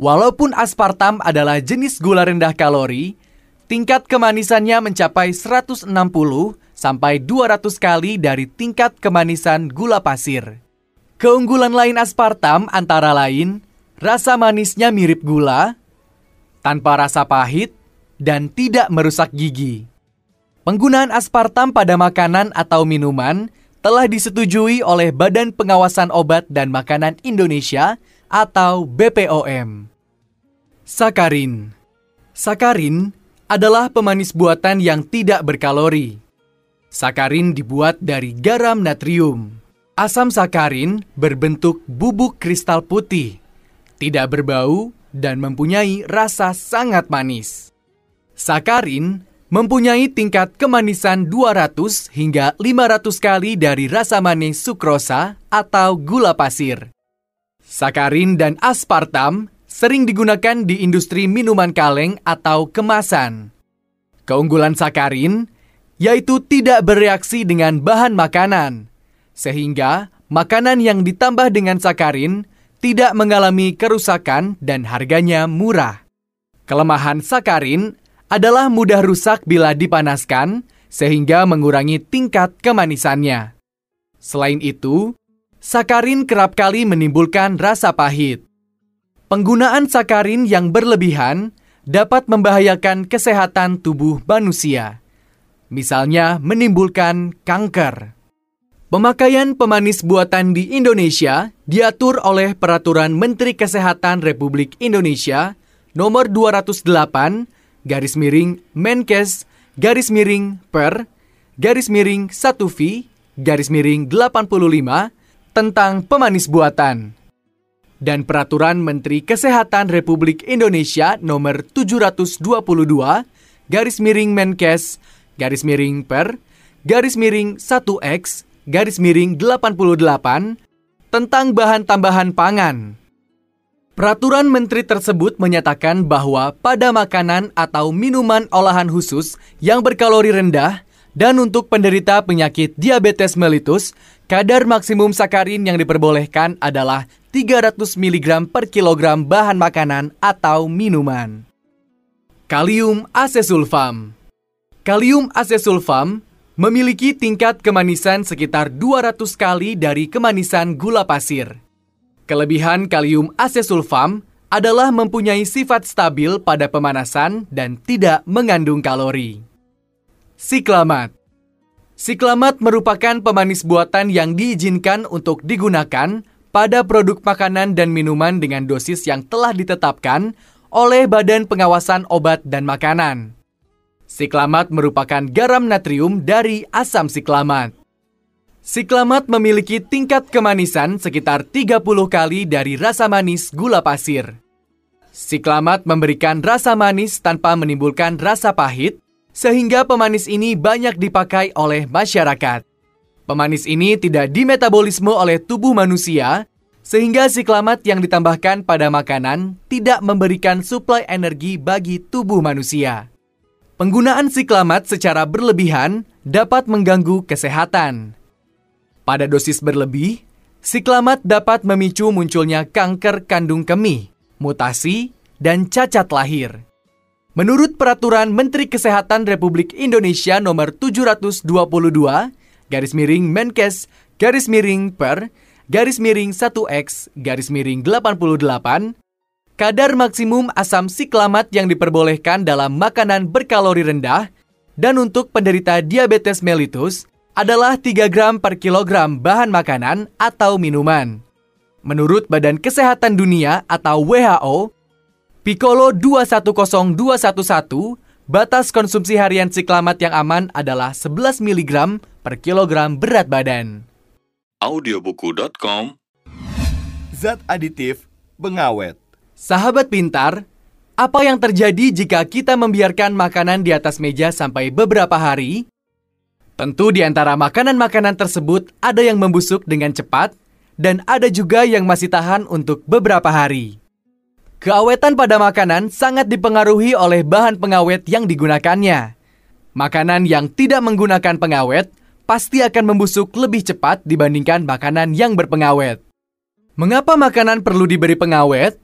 Walaupun aspartam adalah jenis gula rendah kalori, tingkat kemanisannya mencapai 160 sampai 200 kali dari tingkat kemanisan gula pasir. Keunggulan lain aspartam antara lain rasa manisnya mirip gula, tanpa rasa pahit, dan tidak merusak gigi. Penggunaan aspartam pada makanan atau minuman telah disetujui oleh Badan Pengawasan Obat dan Makanan Indonesia atau BPOM. Sakarin Sakarin adalah pemanis buatan yang tidak berkalori. Sakarin dibuat dari garam natrium. Asam sakarin berbentuk bubuk kristal putih, tidak berbau, dan mempunyai rasa sangat manis. Sakarin mempunyai tingkat kemanisan 200 hingga 500 kali dari rasa manis sukrosa atau gula pasir. Sakarin dan aspartam sering digunakan di industri minuman kaleng atau kemasan. Keunggulan sakarin yaitu tidak bereaksi dengan bahan makanan, sehingga makanan yang ditambah dengan sakarin tidak mengalami kerusakan dan harganya murah. Kelemahan sakarin adalah mudah rusak bila dipanaskan, sehingga mengurangi tingkat kemanisannya. Selain itu, sakarin kerap kali menimbulkan rasa pahit. Penggunaan sakarin yang berlebihan dapat membahayakan kesehatan tubuh manusia misalnya menimbulkan kanker. Pemakaian pemanis buatan di Indonesia diatur oleh Peraturan Menteri Kesehatan Republik Indonesia Nomor 208 garis miring Menkes garis miring per garis miring 1V garis miring 85 tentang pemanis buatan dan Peraturan Menteri Kesehatan Republik Indonesia Nomor 722 garis miring Menkes garis miring per garis miring 1X garis miring 88 tentang bahan tambahan pangan. Peraturan menteri tersebut menyatakan bahwa pada makanan atau minuman olahan khusus yang berkalori rendah dan untuk penderita penyakit diabetes mellitus, kadar maksimum sakarin yang diperbolehkan adalah 300 mg per kilogram bahan makanan atau minuman. Kalium asesulfam Kalium asesulfam memiliki tingkat kemanisan sekitar 200 kali dari kemanisan gula pasir. Kelebihan kalium asesulfam adalah mempunyai sifat stabil pada pemanasan dan tidak mengandung kalori. Siklamat Siklamat merupakan pemanis buatan yang diizinkan untuk digunakan pada produk makanan dan minuman dengan dosis yang telah ditetapkan oleh Badan Pengawasan Obat dan Makanan. Siklamat merupakan garam natrium dari asam siklamat. Siklamat memiliki tingkat kemanisan sekitar 30 kali dari rasa manis gula pasir. Siklamat memberikan rasa manis tanpa menimbulkan rasa pahit, sehingga pemanis ini banyak dipakai oleh masyarakat. Pemanis ini tidak dimetabolisme oleh tubuh manusia, sehingga siklamat yang ditambahkan pada makanan tidak memberikan suplai energi bagi tubuh manusia. Penggunaan siklamat secara berlebihan dapat mengganggu kesehatan. Pada dosis berlebih, siklamat dapat memicu munculnya kanker kandung kemih, mutasi, dan cacat lahir. Menurut Peraturan Menteri Kesehatan Republik Indonesia Nomor 722 garis miring Menkes. Garis miring per. Garis miring 1X garis miring 88 kadar maksimum asam siklamat yang diperbolehkan dalam makanan berkalori rendah. Dan untuk penderita diabetes mellitus adalah 3 gram per kilogram bahan makanan atau minuman. Menurut Badan Kesehatan Dunia atau WHO, Piccolo 210211 batas konsumsi harian siklamat yang aman adalah 11 mg per kilogram berat badan. audiobuku.com Zat aditif pengawet. Sahabat pintar, apa yang terjadi jika kita membiarkan makanan di atas meja sampai beberapa hari? Tentu di antara makanan-makanan tersebut ada yang membusuk dengan cepat dan ada juga yang masih tahan untuk beberapa hari. Keawetan pada makanan sangat dipengaruhi oleh bahan pengawet yang digunakannya. Makanan yang tidak menggunakan pengawet pasti akan membusuk lebih cepat dibandingkan makanan yang berpengawet. Mengapa makanan perlu diberi pengawet?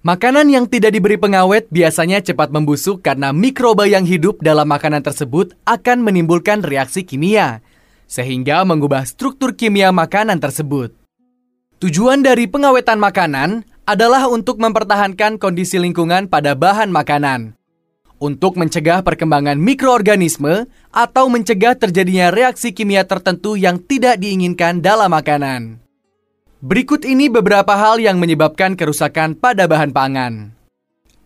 Makanan yang tidak diberi pengawet biasanya cepat membusuk karena mikroba yang hidup dalam makanan tersebut akan menimbulkan reaksi kimia, sehingga mengubah struktur kimia makanan tersebut. Tujuan dari pengawetan makanan adalah untuk mempertahankan kondisi lingkungan pada bahan makanan, untuk mencegah perkembangan mikroorganisme atau mencegah terjadinya reaksi kimia tertentu yang tidak diinginkan dalam makanan. Berikut ini beberapa hal yang menyebabkan kerusakan pada bahan pangan.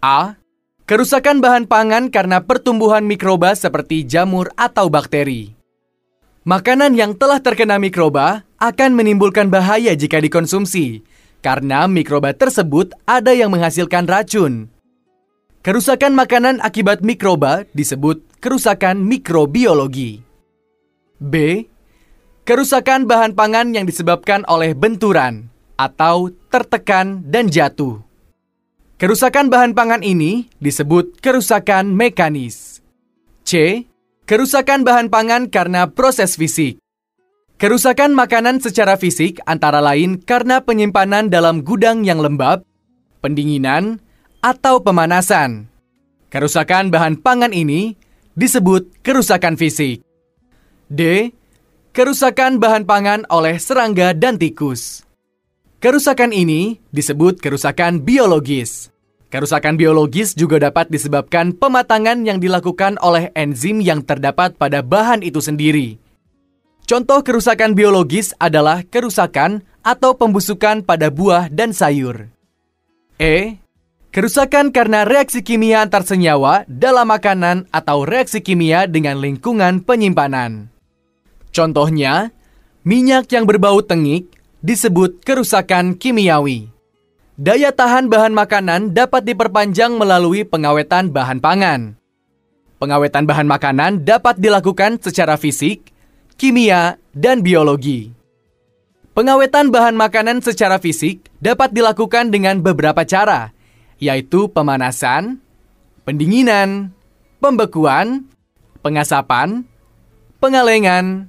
A. Kerusakan bahan pangan karena pertumbuhan mikroba seperti jamur atau bakteri. Makanan yang telah terkena mikroba akan menimbulkan bahaya jika dikonsumsi, karena mikroba tersebut ada yang menghasilkan racun. Kerusakan makanan akibat mikroba disebut kerusakan mikrobiologi. B. Kerusakan bahan pangan yang disebabkan oleh benturan atau tertekan dan jatuh. Kerusakan bahan pangan ini disebut kerusakan mekanis. C. Kerusakan bahan pangan karena proses fisik. Kerusakan makanan secara fisik antara lain karena penyimpanan dalam gudang yang lembab, pendinginan, atau pemanasan. Kerusakan bahan pangan ini disebut kerusakan fisik. D. Kerusakan bahan pangan oleh serangga dan tikus. Kerusakan ini disebut kerusakan biologis. Kerusakan biologis juga dapat disebabkan pematangan yang dilakukan oleh enzim yang terdapat pada bahan itu sendiri. Contoh kerusakan biologis adalah kerusakan atau pembusukan pada buah dan sayur. E. Kerusakan karena reaksi kimia antar senyawa dalam makanan atau reaksi kimia dengan lingkungan penyimpanan. Contohnya, minyak yang berbau tengik disebut kerusakan kimiawi. Daya tahan bahan makanan dapat diperpanjang melalui pengawetan bahan pangan. Pengawetan bahan makanan dapat dilakukan secara fisik, kimia, dan biologi. Pengawetan bahan makanan secara fisik dapat dilakukan dengan beberapa cara, yaitu pemanasan, pendinginan, pembekuan, pengasapan, pengalengan,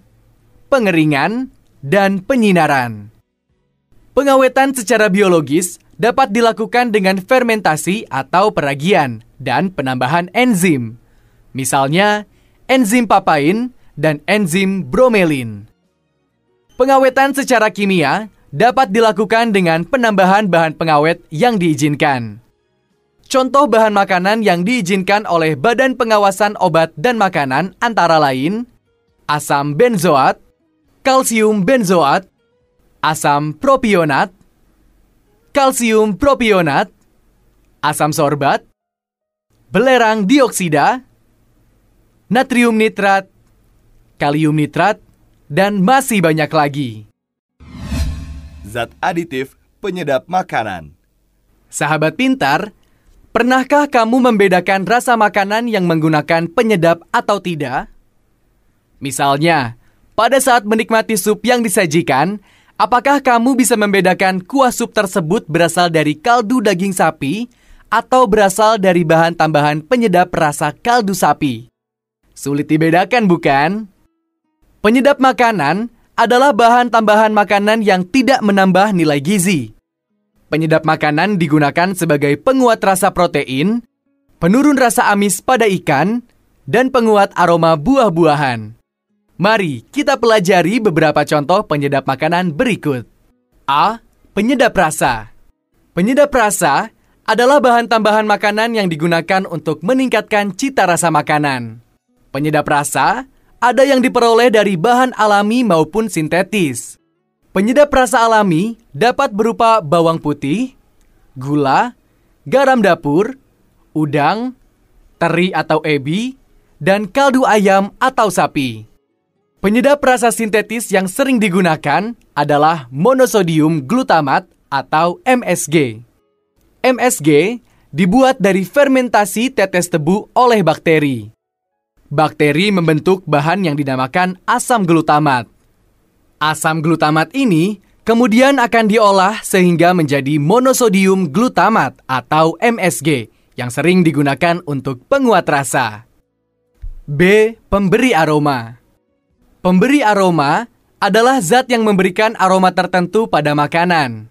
pengeringan, dan penyinaran. Pengawetan secara biologis dapat dilakukan dengan fermentasi atau peragian dan penambahan enzim. Misalnya, enzim papain dan enzim bromelin. Pengawetan secara kimia dapat dilakukan dengan penambahan bahan pengawet yang diizinkan. Contoh bahan makanan yang diizinkan oleh Badan Pengawasan Obat dan Makanan antara lain asam benzoat, kalsium benzoat, asam propionat, kalsium propionat, asam sorbat, belerang dioksida, natrium nitrat, kalium nitrat, dan masih banyak lagi. Zat aditif penyedap makanan. Sahabat pintar, Pernahkah kamu membedakan rasa makanan yang menggunakan penyedap atau tidak? Misalnya, pada saat menikmati sup yang disajikan, apakah kamu bisa membedakan kuah sup tersebut berasal dari kaldu daging sapi atau berasal dari bahan tambahan penyedap rasa kaldu sapi? Sulit dibedakan, bukan? Penyedap makanan adalah bahan tambahan makanan yang tidak menambah nilai gizi. Penyedap makanan digunakan sebagai penguat rasa protein, penurun rasa amis pada ikan, dan penguat aroma buah-buahan. Mari kita pelajari beberapa contoh penyedap makanan berikut. A. Penyedap rasa. Penyedap rasa adalah bahan tambahan makanan yang digunakan untuk meningkatkan cita rasa makanan. Penyedap rasa ada yang diperoleh dari bahan alami maupun sintetis. Penyedap rasa alami dapat berupa bawang putih, gula, garam dapur, udang, teri atau ebi, dan kaldu ayam atau sapi. Penyedap rasa sintetis yang sering digunakan adalah monosodium glutamat atau MSG. MSG dibuat dari fermentasi tetes tebu oleh bakteri. Bakteri membentuk bahan yang dinamakan asam glutamat. Asam glutamat ini kemudian akan diolah sehingga menjadi monosodium glutamat atau MSG yang sering digunakan untuk penguat rasa. B. Pemberi aroma. Pemberi aroma adalah zat yang memberikan aroma tertentu pada makanan.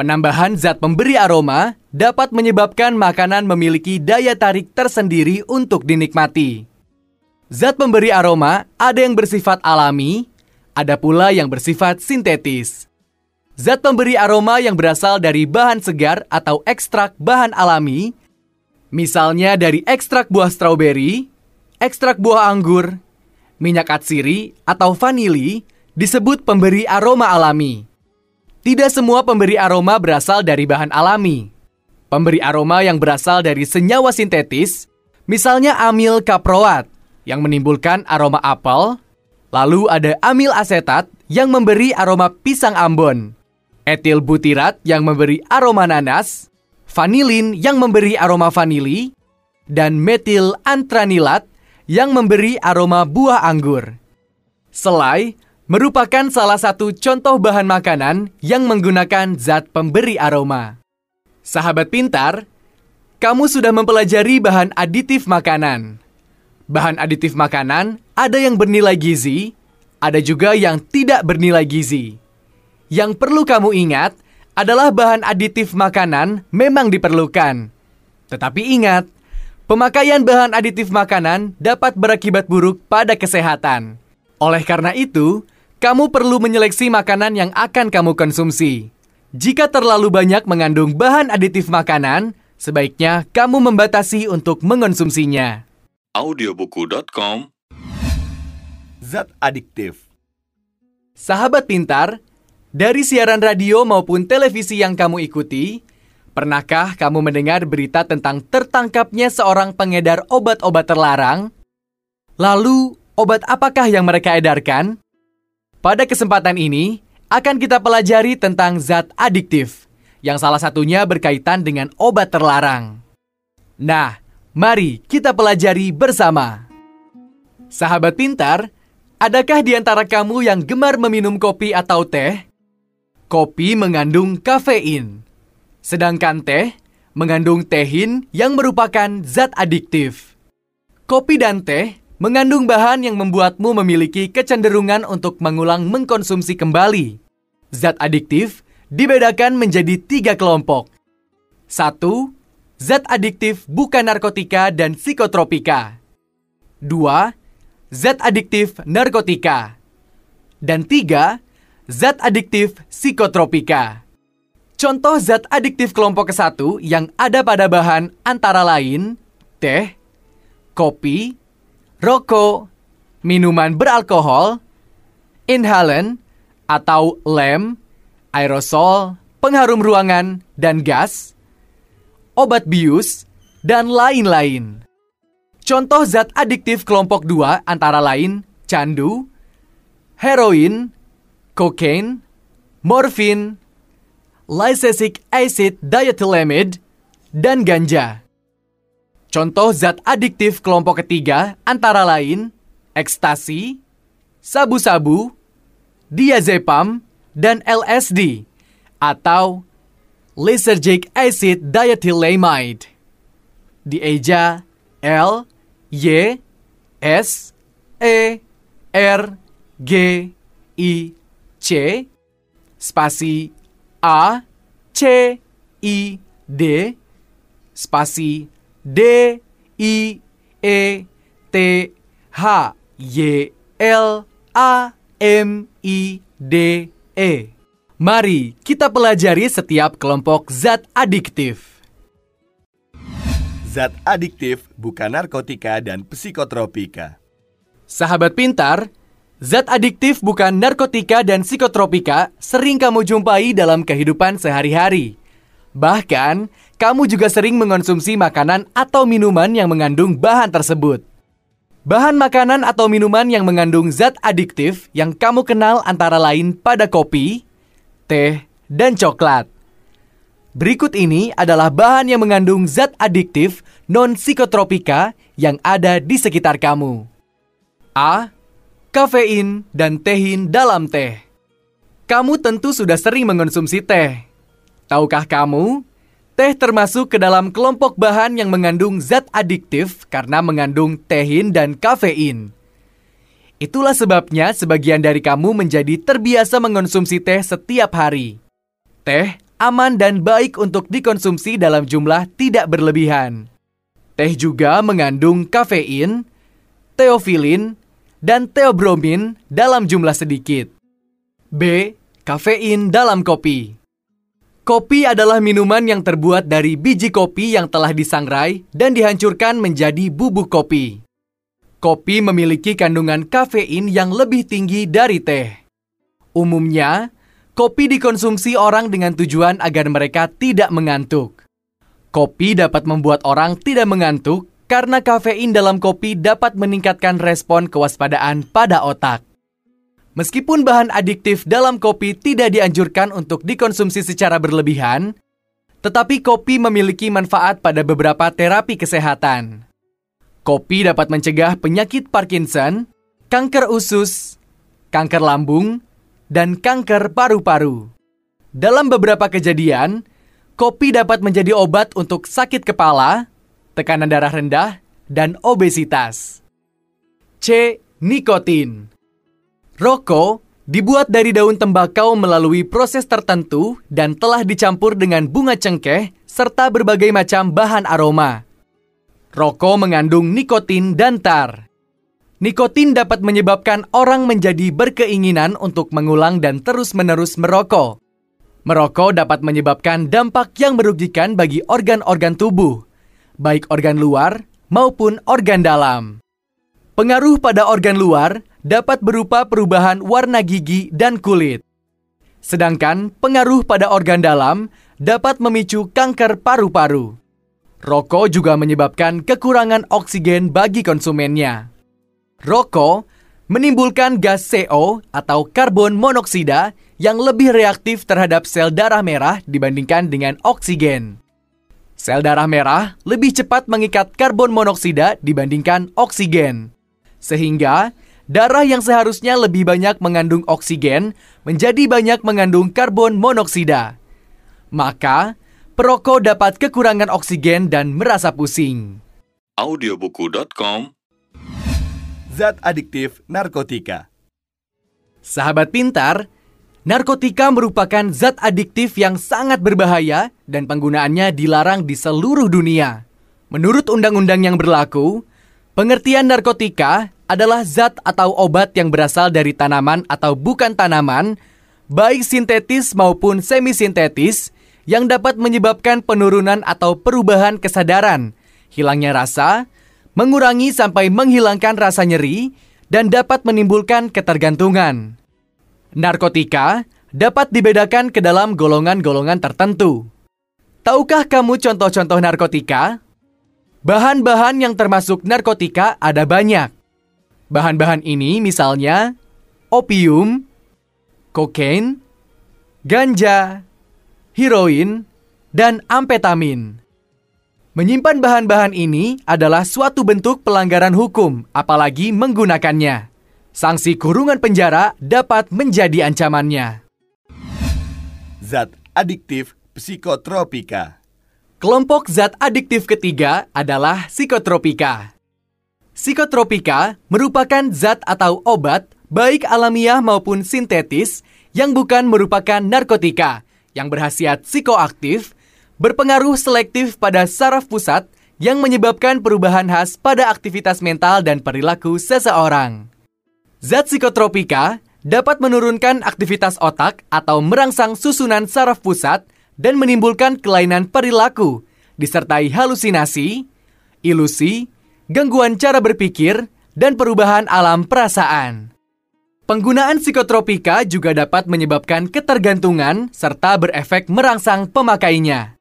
Penambahan zat pemberi aroma dapat menyebabkan makanan memiliki daya tarik tersendiri untuk dinikmati. Zat pemberi aroma ada yang bersifat alami, ada pula yang bersifat sintetis. Zat pemberi aroma yang berasal dari bahan segar atau ekstrak bahan alami, misalnya dari ekstrak buah stroberi, ekstrak buah anggur, minyak atsiri, atau vanili, disebut pemberi aroma alami. Tidak semua pemberi aroma berasal dari bahan alami. Pemberi aroma yang berasal dari senyawa sintetis, misalnya amil kaproat, yang menimbulkan aroma apel, Lalu ada amil asetat yang memberi aroma pisang ambon, etil butirat yang memberi aroma nanas, vanilin yang memberi aroma vanili, dan metil antranilat yang memberi aroma buah anggur. Selai merupakan salah satu contoh bahan makanan yang menggunakan zat pemberi aroma. Sahabat pintar, kamu sudah mempelajari bahan aditif makanan. Bahan aditif makanan ada yang bernilai gizi, ada juga yang tidak bernilai gizi. Yang perlu kamu ingat adalah bahan aditif makanan memang diperlukan. Tetapi ingat, pemakaian bahan aditif makanan dapat berakibat buruk pada kesehatan. Oleh karena itu, kamu perlu menyeleksi makanan yang akan kamu konsumsi. Jika terlalu banyak mengandung bahan aditif makanan, sebaiknya kamu membatasi untuk mengonsumsinya audiobuku.com Zat adiktif. Sahabat pintar, dari siaran radio maupun televisi yang kamu ikuti, pernahkah kamu mendengar berita tentang tertangkapnya seorang pengedar obat-obat terlarang? Lalu, obat apakah yang mereka edarkan? Pada kesempatan ini, akan kita pelajari tentang zat adiktif, yang salah satunya berkaitan dengan obat terlarang. Nah, mari kita pelajari bersama. Sahabat pintar, adakah di antara kamu yang gemar meminum kopi atau teh? Kopi mengandung kafein, sedangkan teh mengandung tehin yang merupakan zat adiktif. Kopi dan teh mengandung bahan yang membuatmu memiliki kecenderungan untuk mengulang mengkonsumsi kembali. Zat adiktif dibedakan menjadi tiga kelompok. Satu, zat adiktif bukan narkotika dan psikotropika. Dua, zat adiktif narkotika. Dan tiga, zat adiktif psikotropika. Contoh zat adiktif kelompok ke-1 yang ada pada bahan antara lain teh, kopi, rokok, minuman beralkohol, inhalan atau lem, aerosol, pengharum ruangan, dan gas, obat bius, dan lain-lain. Contoh zat adiktif kelompok 2 antara lain candu, heroin, kokain, morfin, lysergic acid diethylamide, dan ganja. Contoh zat adiktif kelompok ketiga antara lain ekstasi, sabu-sabu, diazepam, dan LSD atau lysergic acid diethylamide. Dieja L Y S E R G I C spasi A C I D spasi D I E T H Y L A M I D E. Mari kita pelajari setiap kelompok zat adiktif. Zat adiktif bukan narkotika dan psikotropika. Sahabat pintar, zat adiktif bukan narkotika dan psikotropika sering kamu jumpai dalam kehidupan sehari-hari. Bahkan, kamu juga sering mengonsumsi makanan atau minuman yang mengandung bahan tersebut. Bahan makanan atau minuman yang mengandung zat adiktif yang kamu kenal antara lain pada kopi, teh, dan coklat. Berikut ini adalah bahan yang mengandung zat adiktif non-psikotropika yang ada di sekitar kamu. A. Kafein dan tehin dalam teh. Kamu tentu sudah sering mengonsumsi teh. Tahukah kamu, teh termasuk ke dalam kelompok bahan yang mengandung zat adiktif karena mengandung tehin dan kafein. Itulah sebabnya sebagian dari kamu menjadi terbiasa mengonsumsi teh setiap hari. Teh aman dan baik untuk dikonsumsi dalam jumlah tidak berlebihan. Teh juga mengandung kafein, teofilin, dan teobromin dalam jumlah sedikit. B. Kafein dalam kopi. Kopi adalah minuman yang terbuat dari biji kopi yang telah disangrai dan dihancurkan menjadi bubuk kopi. Kopi memiliki kandungan kafein yang lebih tinggi dari teh. Umumnya, kopi dikonsumsi orang dengan tujuan agar mereka tidak mengantuk. Kopi dapat membuat orang tidak mengantuk karena kafein dalam kopi dapat meningkatkan respon kewaspadaan pada otak. Meskipun bahan adiktif dalam kopi tidak dianjurkan untuk dikonsumsi secara berlebihan, tetapi kopi memiliki manfaat pada beberapa terapi kesehatan. Kopi dapat mencegah penyakit Parkinson, kanker usus, kanker lambung, dan kanker paru-paru. Dalam beberapa kejadian, kopi dapat menjadi obat untuk sakit kepala, tekanan darah rendah, dan obesitas. C. Nikotin Rokok dibuat dari daun tembakau melalui proses tertentu dan telah dicampur dengan bunga cengkeh serta berbagai macam bahan aroma. Rokok mengandung nikotin dan tar. Nikotin dapat menyebabkan orang menjadi berkeinginan untuk mengulang dan terus-menerus merokok. Merokok dapat menyebabkan dampak yang merugikan bagi organ-organ tubuh, baik organ luar maupun organ dalam. Pengaruh pada organ luar dapat berupa perubahan warna gigi dan kulit. Sedangkan pengaruh pada organ dalam dapat memicu kanker paru-paru. Rokok juga menyebabkan kekurangan oksigen bagi konsumennya. Rokok menimbulkan gas CO atau karbon monoksida yang lebih reaktif terhadap sel darah merah dibandingkan dengan oksigen. Sel darah merah lebih cepat mengikat karbon monoksida dibandingkan oksigen. Sehingga darah yang seharusnya lebih banyak mengandung oksigen menjadi banyak mengandung karbon monoksida. Maka, perokok dapat kekurangan oksigen dan merasa pusing. audiobuku.com Zat adiktif narkotika. Sahabat pintar, narkotika merupakan zat adiktif yang sangat berbahaya dan penggunaannya dilarang di seluruh dunia. Menurut undang-undang yang berlaku, pengertian narkotika adalah zat atau obat yang berasal dari tanaman atau bukan tanaman, baik sintetis maupun semi-sintetis, yang dapat menyebabkan penurunan atau perubahan kesadaran, hilangnya rasa, mengurangi sampai menghilangkan rasa nyeri, dan dapat menimbulkan ketergantungan. Narkotika dapat dibedakan ke dalam golongan-golongan tertentu. Tahukah kamu contoh-contoh narkotika? Bahan-bahan yang termasuk narkotika ada banyak. Bahan-bahan ini misalnya opium, kokain, ganja, heroin, dan amfetamin. Menyimpan bahan-bahan ini adalah suatu bentuk pelanggaran hukum, apalagi menggunakannya. Sanksi kurungan penjara dapat menjadi ancamannya. Zat adiktif psikotropika. Kelompok zat adiktif ketiga adalah psikotropika. Psikotropika merupakan zat atau obat, baik alamiah maupun sintetis, yang bukan merupakan narkotika, yang berhasiat psikoaktif, berpengaruh selektif pada saraf pusat yang menyebabkan perubahan khas pada aktivitas mental dan perilaku seseorang. Zat psikotropika dapat menurunkan aktivitas otak atau merangsang susunan saraf pusat dan menimbulkan kelainan perilaku, disertai halusinasi, ilusi, gangguan cara berpikir, dan perubahan alam perasaan. Penggunaan psikotropika juga dapat menyebabkan ketergantungan serta berefek merangsang pemakainya.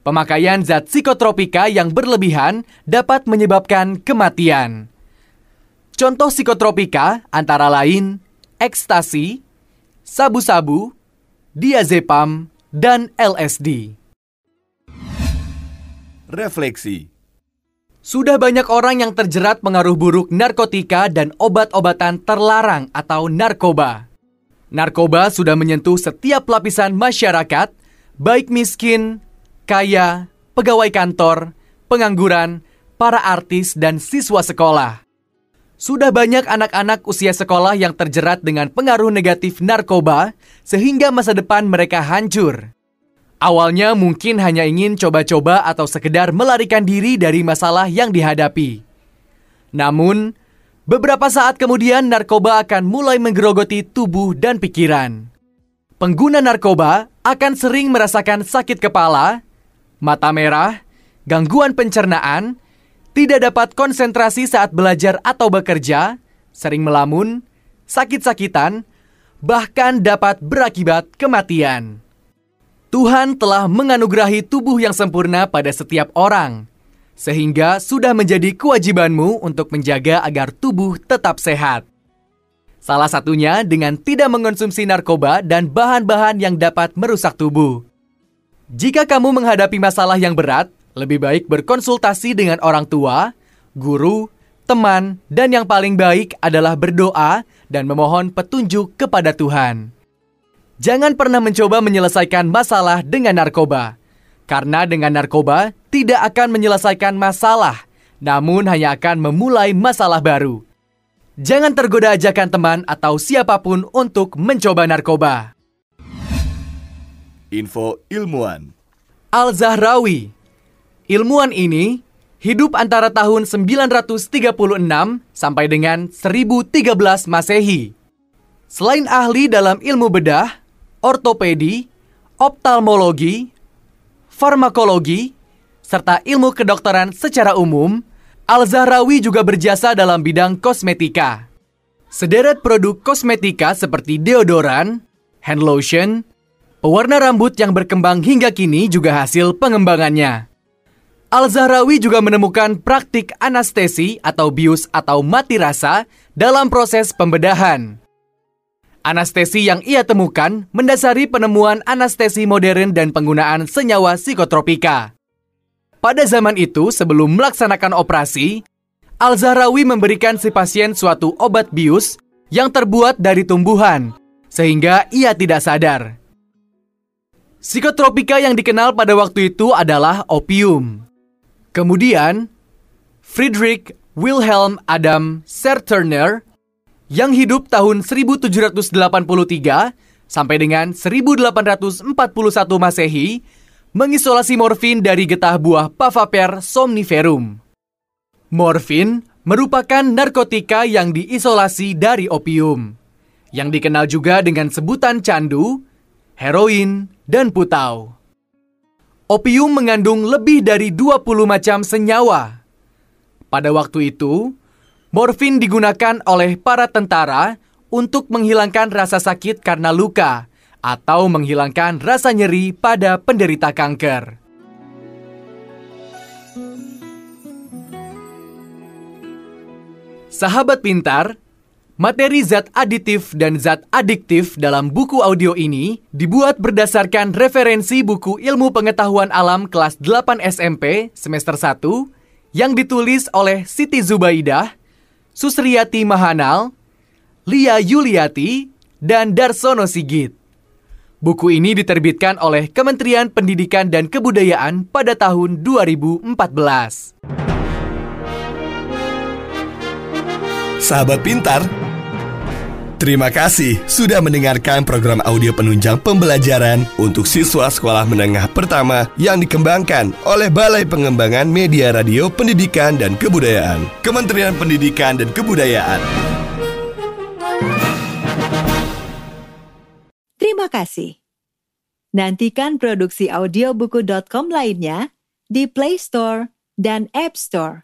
Pemakaian zat psikotropika yang berlebihan dapat menyebabkan kematian. Contoh psikotropika antara lain ekstasi, sabu-sabu, diazepam, dan LSD. Refleksi. Sudah banyak orang yang terjerat pengaruh buruk narkotika dan obat-obatan terlarang atau narkoba. Narkoba sudah menyentuh setiap lapisan masyarakat, baik miskin, kaya, pegawai kantor, pengangguran, para artis, dan siswa sekolah. Sudah banyak anak-anak usia sekolah yang terjerat dengan pengaruh negatif narkoba, sehingga masa depan mereka hancur. Awalnya mungkin hanya ingin coba-coba atau sekedar melarikan diri dari masalah yang dihadapi. Namun, beberapa saat kemudian narkoba akan mulai menggerogoti tubuh dan pikiran. Pengguna narkoba akan sering merasakan sakit kepala, mata merah, gangguan pencernaan, tidak dapat konsentrasi saat belajar atau bekerja, sering melamun, sakit-sakitan, bahkan dapat berakibat kematian. Tuhan telah menganugerahi tubuh yang sempurna pada setiap orang, sehingga sudah menjadi kewajibanmu untuk menjaga agar tubuh tetap sehat. Salah satunya dengan tidak mengonsumsi narkoba dan bahan-bahan yang dapat merusak tubuh. Jika kamu menghadapi masalah yang berat, lebih baik berkonsultasi dengan orang tua, guru, teman, dan yang paling baik adalah berdoa dan memohon petunjuk kepada Tuhan. Jangan pernah mencoba menyelesaikan masalah dengan narkoba, karena dengan narkoba tidak akan menyelesaikan masalah, namun hanya akan memulai masalah baru. Jangan tergoda ajakan teman atau siapa pun untuk mencoba narkoba. Info ilmuwan. Al-Zahrawi Ilmuwan ini hidup antara tahun 936 sampai dengan 1013 Masehi. Selain ahli dalam ilmu bedah, ortopedi, optalmologi, farmakologi, serta ilmu kedokteran secara umum, Al-Zahrawi juga berjasa dalam bidang kosmetika. Sederet produk kosmetika seperti deodoran, hand lotion, pewarna rambut yang berkembang hingga kini juga hasil pengembangannya. Al-Zahrawi juga menemukan praktik anestesi atau bius atau mati rasa dalam proses pembedahan. Anestesi yang ia temukan mendasari penemuan anestesi modern dan penggunaan senyawa psikotropika. Pada zaman itu, sebelum melaksanakan operasi, Al-Zahrawi memberikan si pasien suatu obat bius yang terbuat dari tumbuhan, sehingga ia tidak sadar. Psikotropika yang dikenal pada waktu itu adalah opium. Kemudian, Friedrich Wilhelm Adam Serturner yang hidup tahun 1783 sampai dengan 1841 Masehi mengisolasi morfin dari getah buah Papaver somniferum. Morfin merupakan narkotika yang diisolasi dari opium, yang dikenal juga dengan sebutan candu, heroin, dan putau. Opium mengandung lebih dari 20 macam senyawa. Pada waktu itu, morfin digunakan oleh para tentara untuk menghilangkan rasa sakit karena luka atau menghilangkan rasa nyeri pada penderita kanker. Sahabat pintar, materi zat aditif dan zat adiktif dalam buku audio ini dibuat berdasarkan referensi buku ilmu pengetahuan alam kelas 8 SMP semester 1 yang ditulis oleh Siti Zubaidah, Susriyati Mahanal, Lia Yuliati, dan Darsono Sigit. Buku ini diterbitkan oleh Kementerian Pendidikan dan Kebudayaan pada tahun 2014. Sahabat pintar, terima kasih sudah mendengarkan program audio penunjang pembelajaran untuk siswa sekolah menengah pertama yang dikembangkan oleh Balai Pengembangan Media Radio Pendidikan dan Kebudayaan, Kementerian Pendidikan dan Kebudayaan. Terima kasih. Nantikan produksi audiobuku.com lainnya di Play Store dan App Store.